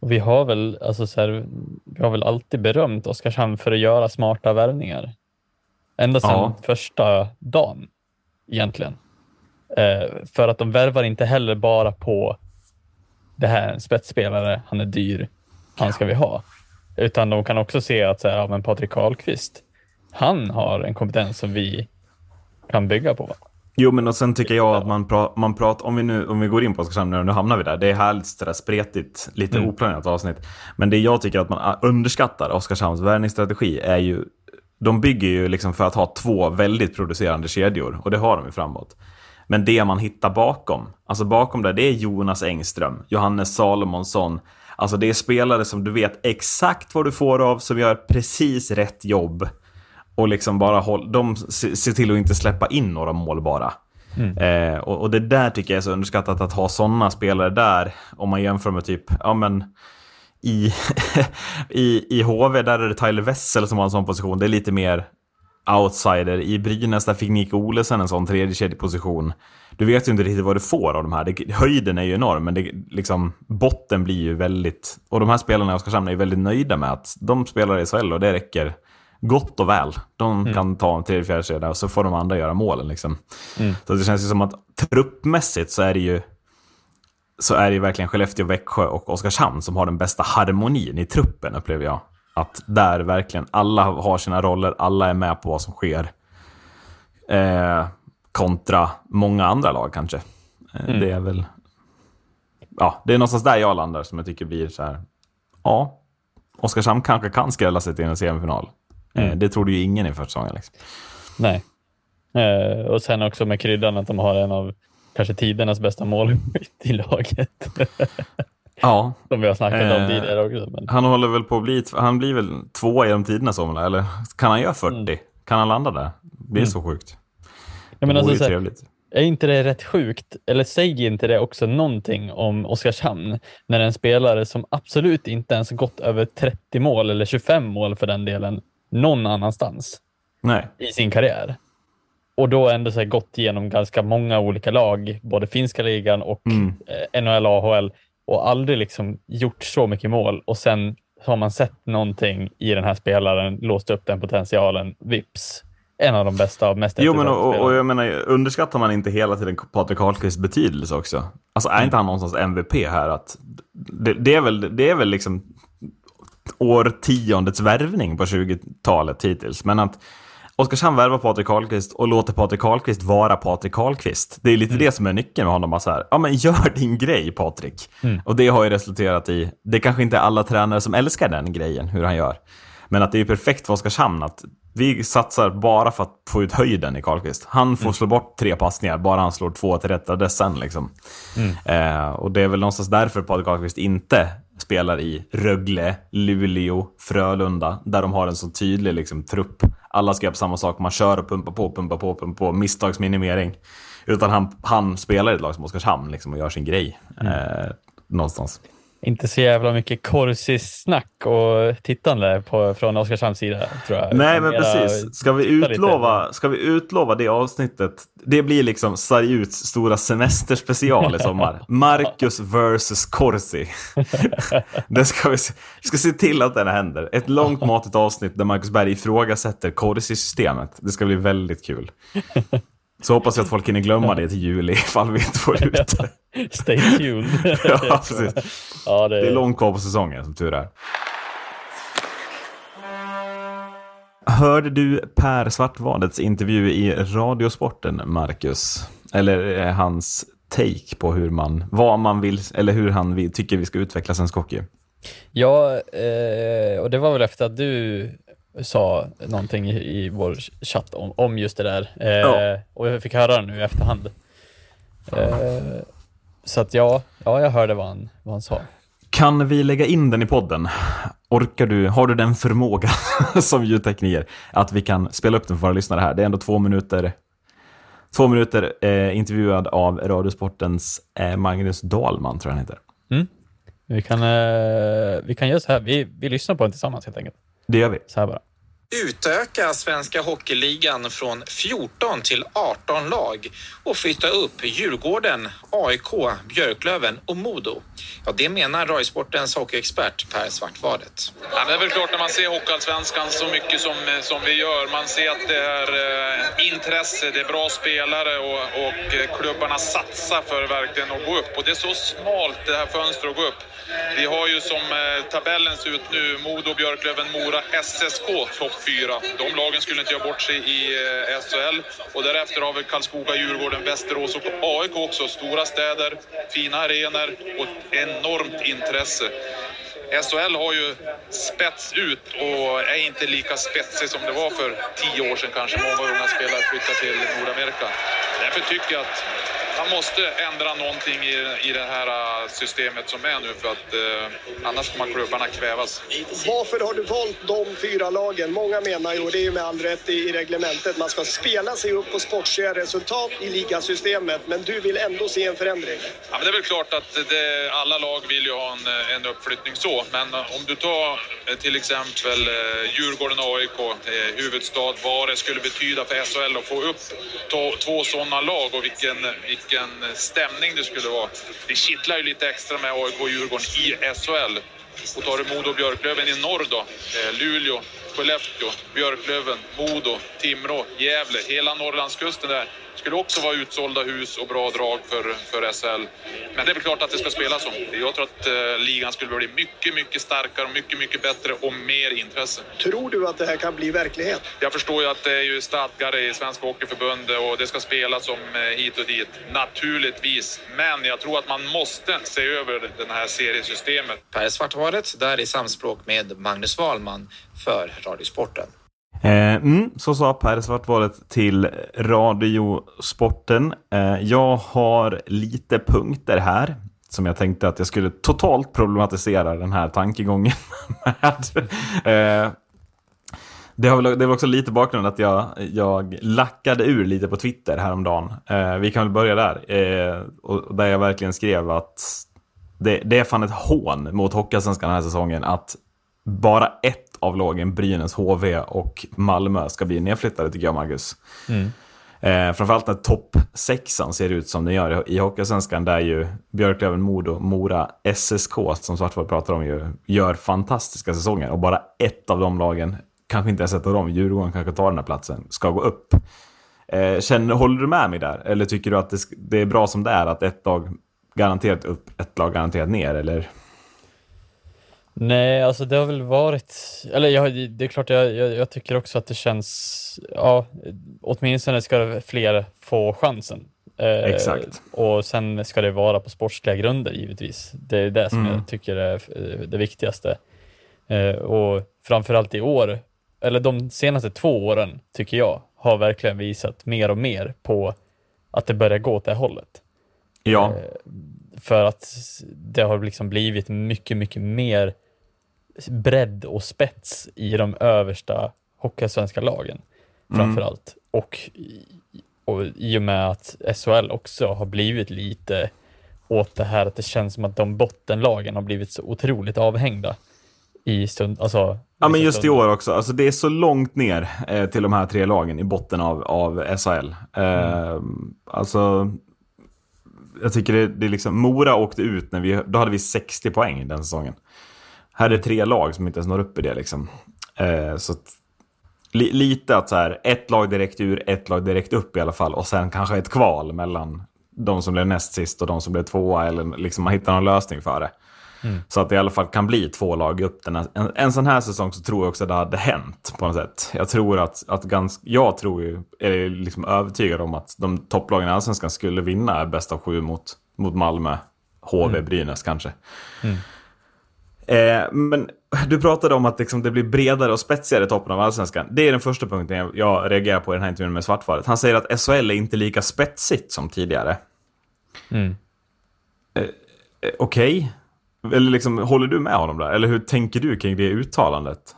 S4: och vi har väl, alltså så här, vi har väl alltid berömt Oskarshamn för att göra smarta värvningar. Ända sedan
S3: Ja.
S4: första dagen egentligen. Eh, för att de värvar inte heller bara på det här spetsspelare, han är dyr, han ska vi ha. Utan de kan också se att så här, ja, men Patrik Karlqvist, han har en kompetens som vi kan bygga på.
S3: Jo, men och sen tycker jag att man, pra, man pratar, om vi nu om vi går in på Oskarshamn nu, nu hamnar vi där. Det är härligt sådär spretigt, lite
S4: Mm.
S3: oplanerat avsnitt. Men det jag tycker att man underskattar Oskarshamns värvningsstrategi är ju, de bygger ju liksom för att ha två väldigt producerande kedjor och det har de ju framåt. Men det man hittar bakom, alltså bakom där, det är Jonas Engström, Johannes Salomonsson. Alltså det är spelare som du vet exakt vad du får av, som gör precis rätt jobb. Och liksom bara håll, de se- ser till att inte släppa in några mål bara. Eh, och, och det där tycker jag är så underskattat att ha sådana spelare där. Om man jämför med typ, ja men i, i, i HV där är det Tyler Wessel som har en sån position. Det är lite mer outsider. I Brynäs där fick Nico Olesen en sån tredje kedjeposition. Du vet ju inte riktigt vad du får av de här. Det, höjden är ju enorm, men det, liksom, botten blir ju väldigt... Och de här spelarna i Oskarshamn är ju väldigt nöjda med att de spelar i SHL och det räcker gott och väl. De kan ta en tredje, fjärde kedja och så får de andra göra målen. Liksom. Så det känns ju som att truppmässigt så är det ju så är det ju verkligen Skellefteå, Växjö och Oskarshamn som har den bästa harmonin i truppen, upplever jag. Att där verkligen alla har sina roller, alla är med på vad som sker. Eh, kontra många andra lag kanske. Eh, Det är väl... Ja, det är någonstans där jag landar som jag tycker blir så här. Ja, Oskarshamn kanske kan skrälla sig till en semifinal. Eh, det trodde ju ingen i första säsongen. Liksom.
S4: Nej. Eh, och sen också med kryddan att de har en av kanske tidernas bästa målskytt i laget.
S3: Ja,
S4: Som vi har snackat om
S3: Eh,
S4: tidigare också. Men,
S3: Han håller väl på att bli, han blir väl två genom tiderna som, eller kan han göra 40? Kan han landa där? Det är så sjukt.
S4: jag
S3: det
S4: menar,
S3: vore
S4: alltså,
S3: ju trevligt.
S4: är inte det rätt sjukt? Eller säger inte det också någonting om Oskarshamn? När en spelare som absolut inte ens gått över 30 mål, eller 25 mål för den delen, någon annanstans
S3: Nej.
S4: i sin karriär. Och då ändå så gått igenom ganska många olika lag, både finska ligan och
S3: Mm.
S4: eh, NHL, AHL och aldrig liksom gjort så mycket mål och sen har man sett någonting i den här spelaren, låst upp den potentialen, vips. En av de bästa och mest
S3: Jo, men och, och, jag menar, underskattar man inte hela tiden Patrik Karlqvists betydelse också? Alltså är inte han någonstans MVP här? Att det, det, är väl, det är väl liksom årtiondets värvning på 20-talet hittills. Men att Oskarshamn värvar Patrik Karlqvist och låter Patrik Karlqvist vara Patrik Karlqvist. Det är lite det som är nyckeln med honom. Bara så här, ja men gör din grej Patrik. Och det har ju resulterat i, det kanske inte är alla tränare som älskar den grejen, hur han gör. Men att det är perfekt för Oskarshamn att vi satsar bara för att få ut höjden i Karlqvist. Han får slå bort tre passningar, bara han slår två till rätt adressen. Liksom. Eh, och det är väl någonstans därför Patrik Karlqvist inte spelar i Rögle, Luleå, Frölunda, där de har en så tydlig liksom, trupp. Alla ska göra samma sak, man kör och pumpar på, pumpar på, pumpar på, misstagsminimering. Utan han, han spelar i ett lag som Oskarshamn liksom, och gör sin grej. Eh, någonstans.
S4: Inte så jävla mycket Corsis-snack och tittande på, från Oskarshamns sida, tror jag.
S3: Nej, men precis. Ska vi,
S4: lite.
S3: utlova, ska vi utlova det avsnittet? Det blir liksom Sarjuts stora semesterspecial i sommar. Marcus versus Corsi. det ska vi, vi ska se till att det händer. Ett långt matigt avsnitt där Marcus Berg ifrågasätter Corsi-systemet. Det ska bli väldigt kul. Så hoppas jag att folk hinner glömma det till juli ifall vi inte får ut det.
S4: Stay tuned.
S3: Ja, precis.
S4: Ja, det,
S3: Det är långt kvar på säsongen, som tur är. Hörde du Per Svartvadets intervju i Radiosporten, Marcus? Eller eh, hans take på hur man, vad man vill, eller hur han vill, tycker vi ska utveckla svensk hockey?
S4: Ja, eh, och det var väl efter att du sa någonting i, i vår chatt om, om just det där. Eh,
S3: Ja.
S4: Och jag fick höra det nu i efterhand. Eh, så att ja, ja, jag hörde vad han, vad han sa.
S3: Kan vi lägga in den i podden? Orkar du, har du den förmåga som ljudtekniker att vi kan spela upp den för våra lyssnare här? Det är ändå två minuter, två minuter eh, intervjuad av Radiosportens eh, Magnus Dahlman, tror jag han heter.
S4: Vi kan, eh, vi kan göra så här, vi, vi lyssnar på den tillsammans helt enkelt.
S3: Det gör vi.
S4: Så här bara
S5: utöka svenska hockeyligan från 14 till 18 lag och flytta upp Djurgården, AIK, Björklöven och Modo. Ja, det menar Röjsportens hockeyexpert Per Svartvadet.
S6: Ja, det är väl klart när man ser Hockeyallsvenskan så mycket som, eh, som vi gör. Man ser att det är eh, intresse, det är bra spelare och, och eh, klubbarna satsar för verkligen att gå upp. Och det är så smalt det här fönstret att gå upp. Vi har ju som eh, tabellen ser ut nu, Modo, Björklöven, Mora, SSK topp fyra. De lagen skulle inte göra bort sig i eh, SHL. Och därefter har vi Karlskoga, Djurgården, Västerås och AIK också. Stora städer, fina arenor och ett enormt intresse. SHL har ju spets ut och är inte lika spetsig som det var för tio år sedan kanske. Många unga spelare flyttar till Nordamerika. Därför tycker jag att man måste ändra någonting i, i det här äh, systemet som är nu för att eh, annars kommer klubbarna kvävas.
S7: Varför har du valt de fyra lagen? Många menar ju, och det är ju med all rätt i, i reglementet, man ska spela sig upp på sportsliga resultat i ligasystemet. Men du vill ändå se en förändring.
S6: Ja, men det är väl klart att det, alla lag vill ju ha en, en uppflyttning så, men om du tar till exempel Djurgården AIK, eh, huvudstad, vad det skulle betyda för SHL att få upp to, två sådana lag och vilken, vilken vilken stämning det skulle vara. Det kittlar ju lite extra med AIK och Djurgården i SHL. Och tar du Modo och Björklöven i norr då, eh, Luleå, Skellefteå, Björklöven, Modo, Timrå, Gävle, hela Norrlandskusten där. Skulle också vara utsålda hus och bra drag för, för SHL. Men det är väl klart att det ska spelas om. Jag tror att eh, ligan skulle bli mycket, mycket starkare, och mycket, mycket bättre och mer intresse.
S7: Tror du att det här kan bli verklighet?
S6: Jag förstår ju att det är ju stadgar i Svenska Hockeyförbundet och det ska spelas om eh, hit och dit. Naturligtvis. Men jag tror att man måste se över det här seriesystemet.
S5: Per Svartvadet, där i samspråk med Magnus Wahlman för Radiosporten.
S3: Eh, mm, så sa Per Svartvalet till Radiosporten. Eh, jag har lite punkter här som jag tänkte att jag skulle totalt problematisera den här tankegången med. Eh, det, har väl, det var också lite bakgrund att jag, jag lackade ur lite på Twitter häromdagen. Eh, vi kan väl börja där. Eh, och där jag verkligen skrev att det, det är fan ett hån mot Hockeyallsvenskan den här säsongen att bara ett av lagen, Brynäs, HV och Malmö, ska bli nedflyttade tycker jag, Marcus. Eh, framförallt när topp sexan ser ut som den gör i Hockeyallsvenskan, där ju Björklöven, Modo, Mora, SSK, som Svartvold pratar om, ju, gör fantastiska säsonger. Och bara ett av de lagen, kanske inte ens ett av dem, Djurgården kanske tar den här platsen, ska gå upp. Eh, känner, håller du med mig där? Eller tycker du att det, det är bra som det är, att ett lag garanterat upp, ett lag garanterat ner? Eller?
S4: Nej, alltså det har väl varit, eller jag, det är klart jag, jag, jag tycker också att det känns, ja, åtminstone ska fler få chansen. Eh,
S3: Exakt.
S4: Och sen ska det vara på sportsliga grunder givetvis. Det är det som
S3: Mm.
S4: jag tycker är eh, det viktigaste. Eh, och framförallt i år, eller de senaste två åren tycker jag, har verkligen visat mer och mer på att det börjar gå åt det hållet.
S3: Ja,
S4: Eh, För att det har liksom blivit mycket, mycket mer bredd och spets i de översta hockeysvenska lagen framför allt. Och, och i och med att SHL också har blivit lite åt det här att det känns som att de bottenlagen har blivit så otroligt avhängda i stund, alltså
S3: Ja, men just i år också. Alltså, det är så långt ner eh, till de här tre lagen i botten av, av SHL. Eh, Alltså, jag tycker det, det är liksom... Mora åkte ut när vi... Då hade vi 60 poäng den säsongen. Här är tre lag som inte ens når upp i det liksom. Eh, så att, Li, lite att så här, ett lag direkt ur, ett lag direkt upp i alla fall. Och sen kanske ett kval mellan de som blev näst sist och de som blev tvåa. Eller liksom man hittar någon lösning för det.
S4: Mm.
S3: Så att det i alla fall kan bli två lag upp. Den här, en, en sån här säsong så tror jag också att det hade hänt på något sätt. Jag tror att, att ganska, jag tror ju, är liksom övertygad om att de topplagen i Allsvenskan skulle vinna bäst av sju mot, mot Malmö, HV,
S4: Mm.
S3: Brynäs kanske.
S4: Mm.
S3: Eh, men du pratade om att liksom det blir bredare och spetsigare i toppen av Allsvenskan. Det är den första punkten jag, jag reagerar på i den här intervjun med Svartvaret. Han säger att SHL är inte lika spetsigt som tidigare.
S4: Mm.
S3: Eh, Okej? Eller liksom, håller du med honom där? Eller hur tänker du kring det uttalandet?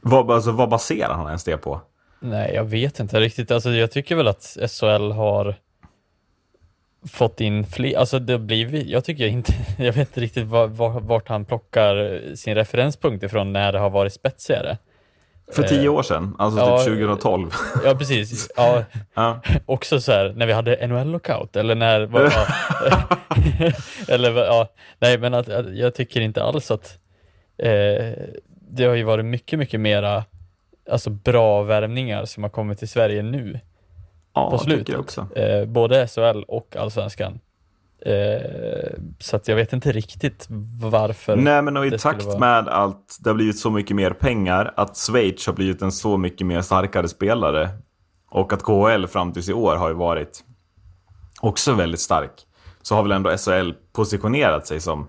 S3: Vad, alltså, vad baserar han ens det på?
S4: Nej, jag vet inte riktigt. Alltså, jag tycker väl att SHL har fått in fler, alltså det blivit, jag tycker inte, jag vet inte riktigt var, var, vart han plockar sin referenspunkt ifrån när det har varit spetsigare.
S3: För tio
S4: Eh,
S3: år sedan, alltså
S4: ja,
S3: typ 2012.
S4: Ja, precis. Ja,
S3: Ja.
S4: också så här, när vi hade NHL-lockout, eller när, ja, eller ja, nej men att, att, jag tycker inte alls att eh, det har ju varit mycket, mycket mera alltså bra värvningar som har kommit till Sverige nu
S3: Ja,
S4: på slutet.
S3: också.
S4: Eh, både SHL och Allsvenskan. Eh, så att jag vet inte riktigt varför.
S3: Nej, men och i takt
S4: vara-
S3: med att det har blivit så mycket mer pengar, att Schweiz har blivit en så mycket mer starkare spelare och att KHL fram tills i år har ju varit också väldigt stark, så har väl ändå SHL positionerat sig som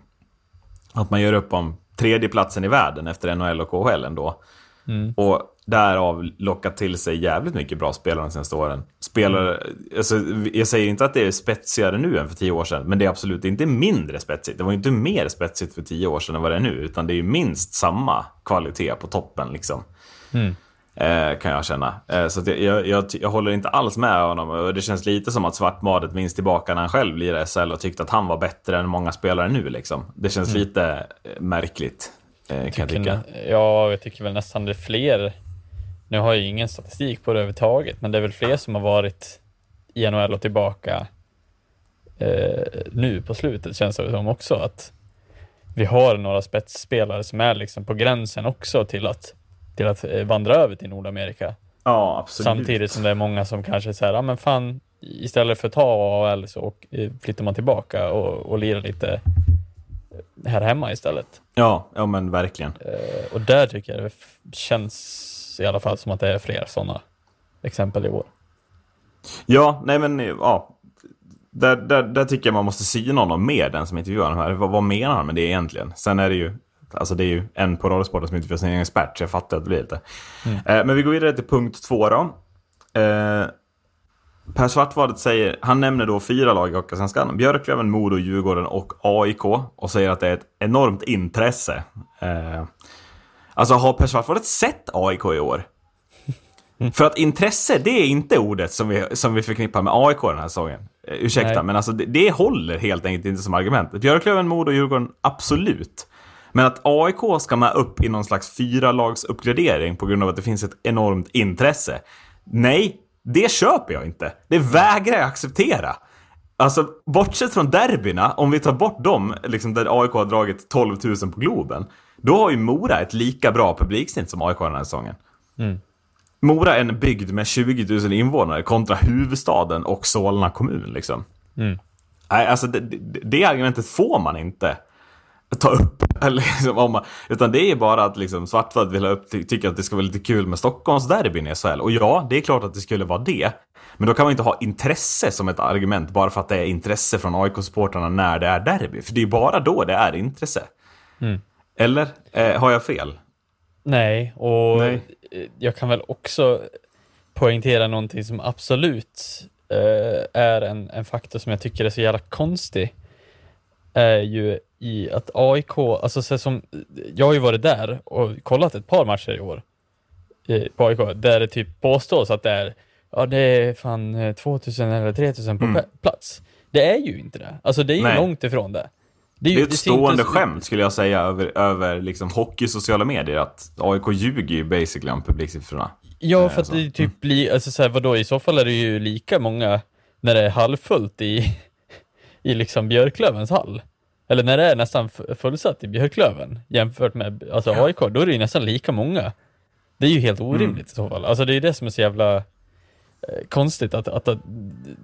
S3: att man gör upp om tredjeplatsen i världen efter NHL och KHL ändå.
S4: Mm.
S3: Och därav lockat till sig jävligt mycket bra spelare de senaste åren. Spelare, alltså, jag säger inte att det är spetsigare nu än för tio år sedan, men det är absolut inte mindre spetsigt. Det var ju inte mer spetsigt för tio år sedan än vad det är nu, utan det är ju minst samma kvalitet på toppen liksom.
S4: Mm.
S3: Eh, kan jag känna. Eh, så jag, jag, jag, håller inte alls med honom. Och det känns lite som att Svartmadet minns tillbaka när han själv lirade SL och tyckte att han var bättre än många spelare nu. Liksom. Det känns
S4: Mm.
S3: lite eh, märkligt, eh, kan jag tycka.
S4: Ja, jag tycker väl nästan det är fler. Nu har jag ju ingen statistik på det överhuvudtaget, men det är väl fler som har varit i NHL och tillbaka eh, nu på slutet känns det som också att vi har några spetsspelare som är liksom på gränsen också till att, till att eh, vandra över till Nordamerika.
S3: Ja, absolut.
S4: Samtidigt som det är många som kanske säger, ja men fan, istället för att ta AHL så åk- eh, flyttar man tillbaka och, och lirar lite här hemma istället.
S3: Ja, ja men verkligen.
S4: Eh, och där tycker jag det f- känns i alla fall som att det är fler sådana exempel i år.
S3: Ja, nej men ja. Där, där, där tycker jag man måste syna honom mer, den som intervjuar honom här. Vad, vad menar han med det egentligen? Sen är det ju, alltså det är ju en på Radiosporten som intervjuar sin expert, så jag fattar att det blir lite.
S4: Mm.
S3: Eh, men vi går vidare till punkt två då. Eh, per Svartvadet säger, han nämner då fyra lag i Hockeyallsvenskan. Björklöven, Modo, Djurgården och AIK. Och säger att det är ett enormt intresse. Eh, alltså har Per Svartvadet sett AIK i år? För att intresse, det är inte ordet som vi, som vi förknippar med AIK den här säsongen. Eh, ursäkta,
S4: Nej.
S3: men alltså det, det håller helt enkelt inte som argument. Björklöven, Modo och Djurgården, absolut. Men att AIK ska med upp i någon slags fyra uppgradering på grund av att det finns ett enormt intresse. Nej, det köper jag inte. Det vägrar jag acceptera. Alltså, bortsett från derbyna, om vi tar bort dem, liksom där AIK har dragit 12 000 på Globen, då har ju Mora ett lika bra publiksnitt som AIK den här säsongen.
S4: Mm.
S3: Mora är en bygd med 20 000 invånare kontra huvudstaden och Solna kommun. Liksom.
S4: Mm.
S3: Nej, alltså det, det, det argumentet får man inte ta upp. Liksom, om man, utan det är bara att liksom, Svartvad vill ha upp, ty, tycker att det ska vara lite kul med Stockholms derbyn i SHL. Och ja, det är klart att det skulle vara det. Men då kan man inte ha intresse som ett argument bara för att det är intresse från AIK-supportrarna när det är derby. För det är bara då det är intresse.
S4: Mm.
S3: Eller? Eh, har jag fel?
S4: Nej, och
S3: Nej.
S4: eh, jag kan väl också poängtera någonting som absolut eh, är en, en faktor som jag tycker är så jävla konstig. Är ju i att AIK, alltså så som, jag har ju varit där och kollat ett par matcher i år eh, på AIK, där det typ påstås att det är, ja det är fan eh, 2000 eller 3000 på
S3: Mm.
S4: pla- plats. Det är ju inte det. Alltså det är ju
S3: Nej.
S4: långt ifrån det.
S3: Det är
S4: ju-
S3: ett
S4: inte
S3: stående
S4: så-
S3: skämt skulle jag säga över, över liksom hockey sociala medier att AIK ljuger ju basically om publiksiffrorna.
S4: Ja,
S3: Eh,
S4: för att det typ blir, alltså så här, vadå, i så fall är det ju lika många när det är halvfullt i, i liksom Björklövens hall. Eller när det är nästan fullsatt i Björklöven jämfört med alltså AIK, då är det ju nästan lika många. Det är ju helt orimligt i så fall. Alltså det är det som är så jävla eh, konstigt att, att, att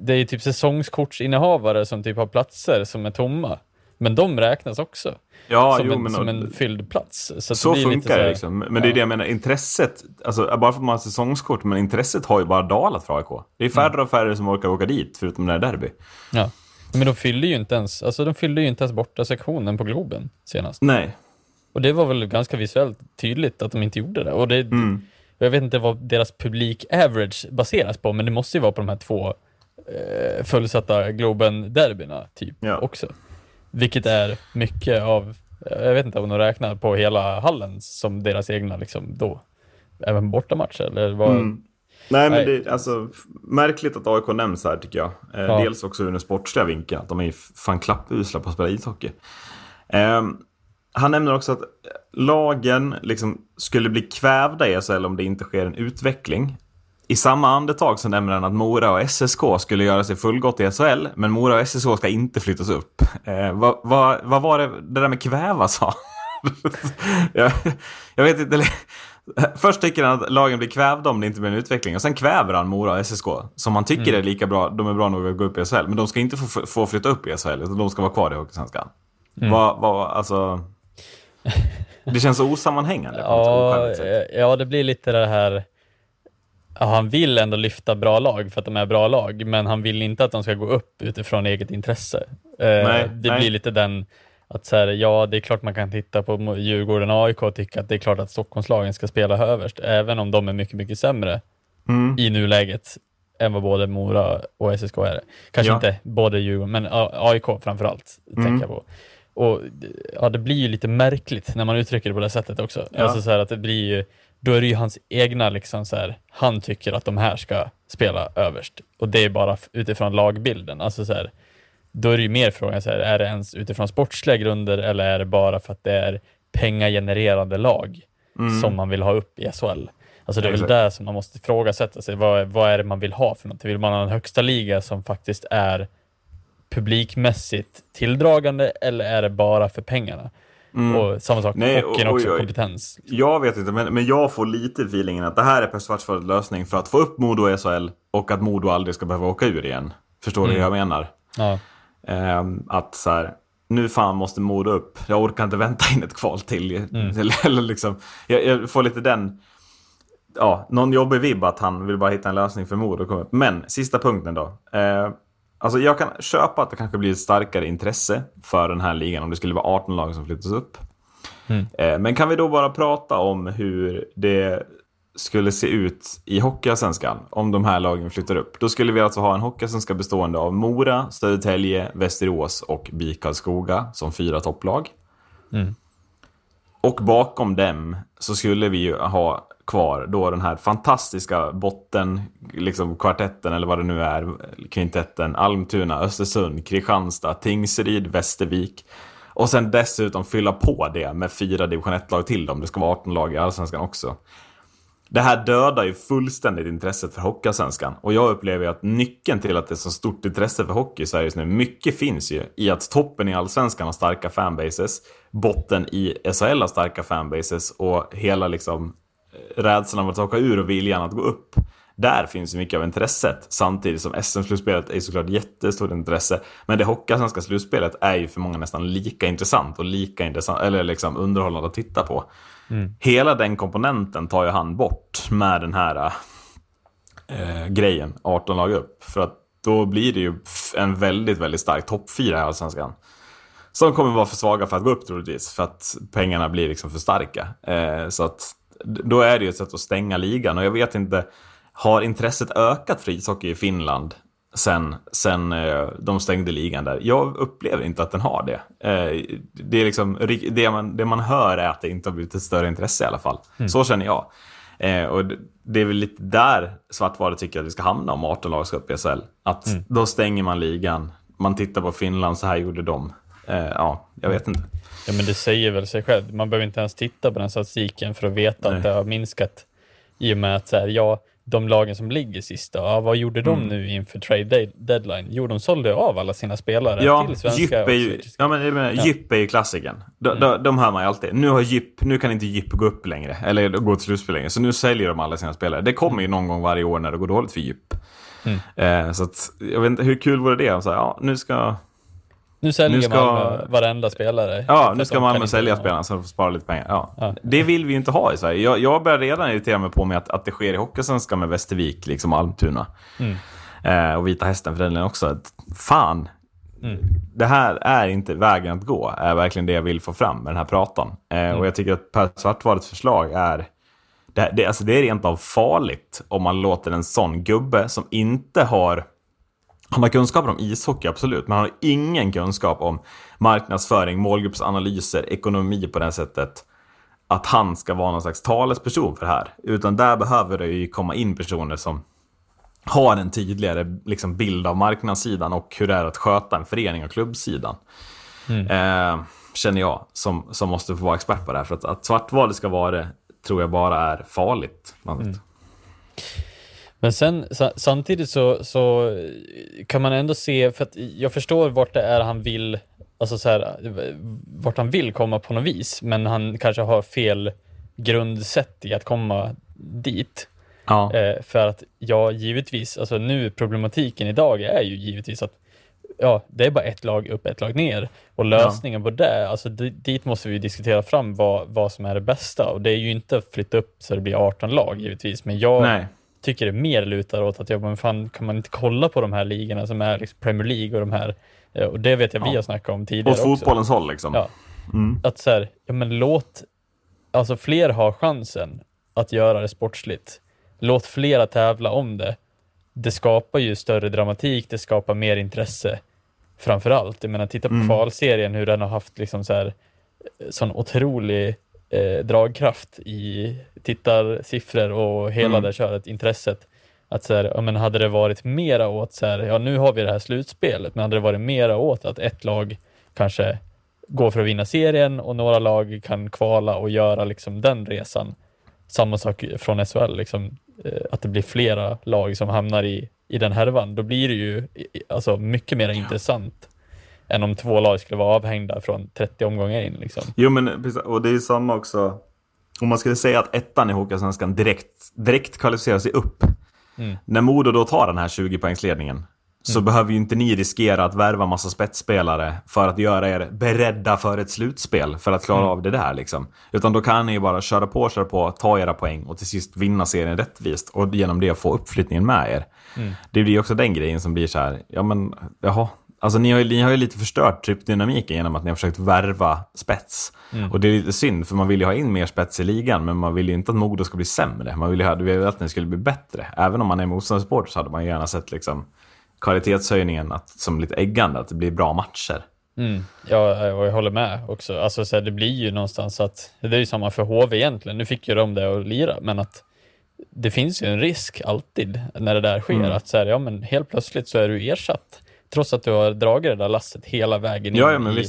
S4: det är typ säsongskortsinnehavare som typ har platser som är tomma. Men de räknas också
S3: Ja,
S4: som,
S3: jo,
S4: en,
S3: men
S4: som en fylld plats. Så,
S3: Så
S4: lite
S3: funkar det liksom. Men det är det jag menar, intresset, alltså bara för att man har säsongskort, men intresset har ju bara dalat för AIK. Det är färre
S4: Mm.
S3: och färre som orkar åka dit, förutom när det är derby.
S4: Ja. Men de fyllde ju inte ens, alltså de fyllde ju inte ens borta sektionen på Globen senast.
S3: Nej.
S4: Och det var väl ganska visuellt tydligt att de inte gjorde det. Och det,
S3: Mm.
S4: Jag vet inte vad deras publik average baseras på, men det måste ju vara på de här två eh, fullsatta Globen-derbyna typ
S3: Ja.
S4: också. Vilket är mycket av, jag vet inte om de räknar på hela hallen som deras egna liksom då. Även bortamatcher eller vad?
S3: Mm. Nej, men det är alltså märkligt att AIK nämns här tycker jag. Eh,
S4: Ja.
S3: Dels också ur den sportsliga vinkeln, att de är fan klappusla på att spela ishockey. Eh, han nämner också att lagen liksom skulle bli kvävda i SHL om det inte sker en utveckling. I samma andetag så nämner han att Mora och SSK skulle göra sig fullgott i SHL, men Mora och SSK ska inte flyttas upp. Eh, vad, vad, vad var det, det där med kväva sa? jag, jag vet inte. Först tycker han att lagen blir kvävda om det inte blir en utveckling och sen kväver han Mora och SSK som han tycker är lika bra, de är bra nog att gå upp i SHL, men de ska inte få, få flytta upp i SHL utan de ska vara kvar i Hockeysvenskan. Vad, vad, alltså... Det känns osammanhängande.
S4: Ja, ja, det blir lite det här... Han vill ändå lyfta bra lag för att de är bra lag, men han vill inte att de ska gå upp utifrån eget intresse. Eh,
S3: Nej,
S4: det
S3: nej.
S4: blir lite den att så här, ja, det är klart man kan titta på Djurgården och AIK och tycka att det är klart att Stockholmslagen ska spela överst, även om de är mycket, mycket sämre
S3: Mm.
S4: i nuläget än vad både Mora och SSK är. Kanske
S3: Ja.
S4: inte både Djurgården, men AIK framförallt
S3: Mm.
S4: tänker jag på. Och ja, det blir ju lite märkligt när man uttrycker det på det sättet också.
S3: Ja.
S4: Alltså så här att det blir ju, då är det ju hans egna liksom så här, han tycker att de här ska spela överst. Och det är bara utifrån lagbilden. Alltså så här, då är det ju mer frågan så här, är det ens utifrån sportsliga grunder eller är det bara för att det är pengagenererande lag som man vill ha upp i SHL? Alltså det är väl
S3: Mm.
S4: Där som man måste ifrågasätta sig. Vad, vad är det man vill ha för något? Vill man ha en högsta liga som faktiskt är publikmässigt tilldragande eller är det bara för pengarna? Och samma sak med
S3: Mm.
S4: Hockeyn också,
S3: oj.
S4: kompetens.
S3: Jag vet inte, men, men jag får lite feelingen att det här är Per Schwartzfeldts lösning för att få upp Modo i SHL och att Modo aldrig ska behöva åka ur igen. Förstår du
S4: Mm.
S3: vad jag menar?
S4: Ja.
S3: Ehm, att så här, nu fan måste Modo upp. Jag orkar inte vänta in ett kval till.
S4: Mm.
S3: Eller, liksom, jag, jag får lite den, ja, någon jobbig vibb att han vill bara hitta en lösning för Modo att komma upp. Men sista punkten då. Eh, alltså jag kan köpa att det kanske blir ett starkare intresse för den här ligan om det skulle vara 18 lag som flyttas upp. Eh, men kan vi då bara prata om hur det skulle se ut i Hockeyallsvenskan om de här lagen flyttar upp. Då skulle vi alltså ha en Hockeyallsvenska bestående av Mora, Södertälje, Västerås och BIK Karlskoga som fyra topplag. Och bakom dem så skulle vi ju ha kvar då den här fantastiska botten, liksom kvartetten eller vad det nu är, kvintetten, Almtuna, Östersund, Kristianstad, Tingsryd, Västervik. Och sen dessutom fylla på det med fyra division 1-lag till dem. Det ska vara 18 lag i Allsvenskan också. Det här dödar ju fullständigt intresset för Hockeyallsvenskan. Och jag upplever ju att nyckeln till att det är så stort intresse för hockey i Sverige just nu, mycket finns ju i att toppen i Allsvenskan har starka fanbases, botten i SHL har starka fanbases och hela liksom rädslan av att åka ur och viljan att gå upp. Där finns ju mycket av intresset. Samtidigt som SM-slutspelet är såklart jättestort intresse. Men det Hockeyallsvenska slutspelet är ju för många nästan lika intressant och lika intressant, eller liksom underhållande att titta på. Hela den komponenten tar ju han bort med den här eh, grejen, 18 lag upp. För att då blir det ju en väldigt, väldigt stark topp 4 i Allsvenskan. Som kommer vara för svaga för att gå upp troligtvis, för att pengarna blir liksom för starka. Eh, så att då är det ju ett sätt att stänga ligan. Och jag vet inte, har intresset ökat för ishockey i Finland sen, sen eh, de stängde ligan där? Jag upplever inte att den har det. Eh, det, är liksom, det, man, det man hör är att det inte har blivit ett större intresse i alla fall. Så känner jag. Eh, och det- är väl lite där Svartvadet tycker att vi ska hamna om 18 lag ska upp i SHL. Att då stänger man ligan. Man tittar på Finland, så här gjorde de. Eh, ja, jag vet inte.
S4: Ja, men det säger väl sig själv. Man behöver inte ens titta på den statistiken för att veta
S3: Nej.
S4: att det har minskat. I och med att så här, ja, de lagen som ligger sist då, ja, vad gjorde de
S3: Mm.
S4: nu inför trade deadline? Jo, de sålde av alla sina spelare
S3: Ja,
S4: till svenska.
S3: Är ju, ja, men, menar,
S4: Ja. Mm.
S3: Jypp är ju klassikern. De, de, de hör man ju alltid. Nu, har Jypp, nu kan inte Jypp gå upp längre, eller gå till slutspel längre. Så nu säljer de alla sina spelare. Det kommer ju någon gång varje år när det går dåligt för Jypp.
S4: Mm.
S3: Eh, så att, jag vet inte, hur kul vore det? om Så här, ja, nu ska,
S4: Nu säljer
S3: nu ska-
S4: Malmö varenda spelare.
S3: ja, nu ska Malmö sälja spelarna så de får spara lite pengar. Ja.
S4: Ja.
S3: Det vill vi ju inte ha i Sverige. Jag, jag börjar redan irritera mig på mig att, att det sker i Hockeysvenskan med Västervik, liksom Almtuna.
S4: Mm.
S3: Eh, och Vita Hästen för den delen också. Fan,
S4: Mm.
S3: det här är inte vägen att gå, är verkligen det jag vill få fram med den här pratan. Eh,
S4: Mm.
S3: Och jag tycker att Per Svartvalets förslag är, det, det, alltså det är rent av farligt om man låter en sån gubbe som inte har han har kunskaper om ishockey, absolut, men han har ingen kunskap om marknadsföring, målgruppsanalyser, ekonomi på det här sättet. Att han ska vara någon slags talesperson för det här. Utan där behöver det ju komma in personer som har en tydligare liksom, bild av marknadssidan och hur det är att sköta en förening och klubbsidan. Eh, känner jag, som, som måste få vara expert på det här. För att, att svartval ska vara det, tror jag bara är farligt. Man vet.
S4: Men sen sa, samtidigt så, så kan man ändå se, för att jag förstår vart det är han vill, alltså så här, vart han vill komma på något vis, men han kanske har fel grundsätt i att komma dit.
S3: Ja.
S4: Eh, för att ja, givetvis, alltså nu problematiken idag är ju givetvis att ja, det är bara ett lag upp, ett lag ner. Och lösningen på det, alltså di- dit måste vi diskutera fram vad, vad som är det bästa. Och det är ju inte att flytta upp så det blir 18 lag givetvis, men jag
S3: Nej.
S4: Tycker det mer lutar åt att, ja men fan, kan man inte kolla på de här ligorna som är liksom Premier League och de här, eh, och det vet jag vi
S3: Ja.
S4: har snackat om tidigare
S3: Åt
S4: också.
S3: fotbollens håll liksom.
S4: Ja.
S3: Mm.
S4: Att så här, ja men låt, alltså fler ha chansen att göra det sportsligt. Låt flera tävla om det. Det skapar ju större dramatik, det skapar mer intresse. Framför allt, jag menar titta på
S3: Mm.
S4: kvalserien, hur den har haft liksom så här, eh, sån otrolig eh, dragkraft i tittarsiffror och hela
S3: Mm.
S4: det köret, intresset. Att så här, ja, men hade det varit mera åt så här, ja nu har vi det här slutspelet, men hade det varit mera åt att ett lag kanske går för att vinna serien och några lag kan kvala och göra liksom den resan. Samma sak från SHL, liksom, eh, att det blir flera lag som hamnar i, i den härvan. Då blir det ju alltså, mycket mer intressant än om två lag skulle vara avhängda från 30 omgångar in. Liksom.
S3: Jo, men och det är samma också. Om man skulle säga att ettan i Hockeyallsvenskan direkt, direkt kvalificerar sig upp.
S4: Mm.
S3: När Modo då tar den här 20-poängsledningen så behöver ju inte ni riskera att värva massa spetsspelare för att göra er beredda för ett slutspel för att klara
S4: Mm.
S3: av det där liksom. Utan då kan ni ju bara köra på, köra på, ta era poäng och till sist vinna serien rättvist och genom det få uppflyttningen med er.
S4: Mm.
S3: Det blir ju också den grejen som blir så här, ja men jaha, alltså ni har ju, ni har ju lite förstört tryppdynamiken genom att ni har försökt värva spets.
S4: Mm.
S3: Och det är lite synd, för man vill ju ha in mer spets i ligan, men man vill ju inte att Modo ska bli sämre. Man vill ju ha, du vill att den skulle bli bättre. Även om man är motståndarsupport så hade man gärna sett liksom kvalitetshöjningen att, som lite äggande, att det blir bra matcher.
S4: Mm. Ja, jag håller med också. Alltså, så här, det blir ju någonstans att, det är ju samma för HV egentligen, nu fick ju de det att lira, men att det finns ju en risk alltid när det där sker,
S3: Mm.
S4: att så här, ja, men helt plötsligt så är du ersatt, trots att du har dragit det där lasset hela vägen in
S3: Ja, ja, men
S4: i,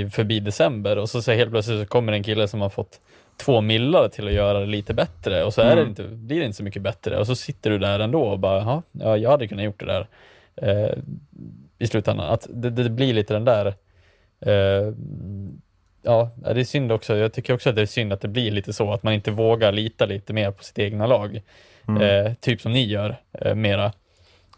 S4: i, förbi december och så, så helt plötsligt så kommer en kille som har fått två millar till att göra det lite bättre och så är det
S3: Mm.
S4: inte, blir det inte så mycket bättre och så sitter du där ändå och bara, "Jaha, ja, jag hade kunnat gjort det där eh, i slutändan. Att det, det blir lite den där eh, Ja, det är synd också. Jag tycker också att det är synd att det blir lite så att man inte vågar lita lite mer på sitt egna lag.
S3: Mm.
S4: Eh, typ som ni gör eh, mera.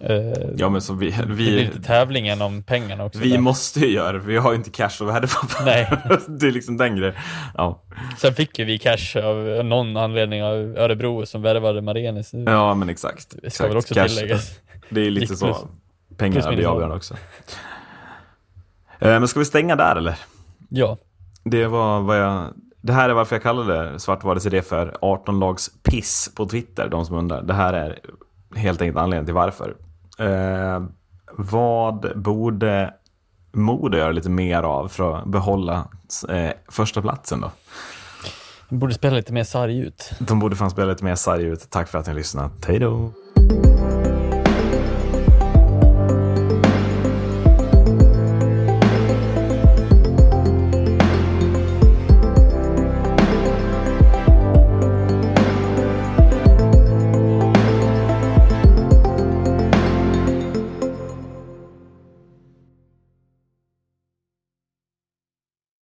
S4: Eh,
S3: Ja, men så vi,
S4: det blir
S3: vi,
S4: lite tävlingen om pengarna också.
S3: vi
S4: där.
S3: måste ju göra det, för vi har ju inte cash att värva.
S4: Nej.
S3: det är liksom den grejen. Ja.
S4: Sen fick ju vi cash av någon anledning av Örebro som värvade Marenis.
S3: ja, men exakt.
S4: Det ska väl
S3: exakt.
S4: också
S3: Cash.
S4: tilläggas.
S3: Det är lite så. Pengarna blir avgörande också. Eh, Men ska vi stänga där eller?
S4: Ja,
S3: Det var vad jag... Det här är varför jag kallade Svartvalets idé för 18-lags piss på Twitter, de som undrar. Det här är helt enkelt anledningen till varför. Eh, vad borde Modo göra lite mer av för att behålla eh, första platsen då?
S4: vi borde spela lite mer sarg ut.
S3: De borde fan spela lite mer sarg ut. Tack för att ni har lyssnat. Hej då!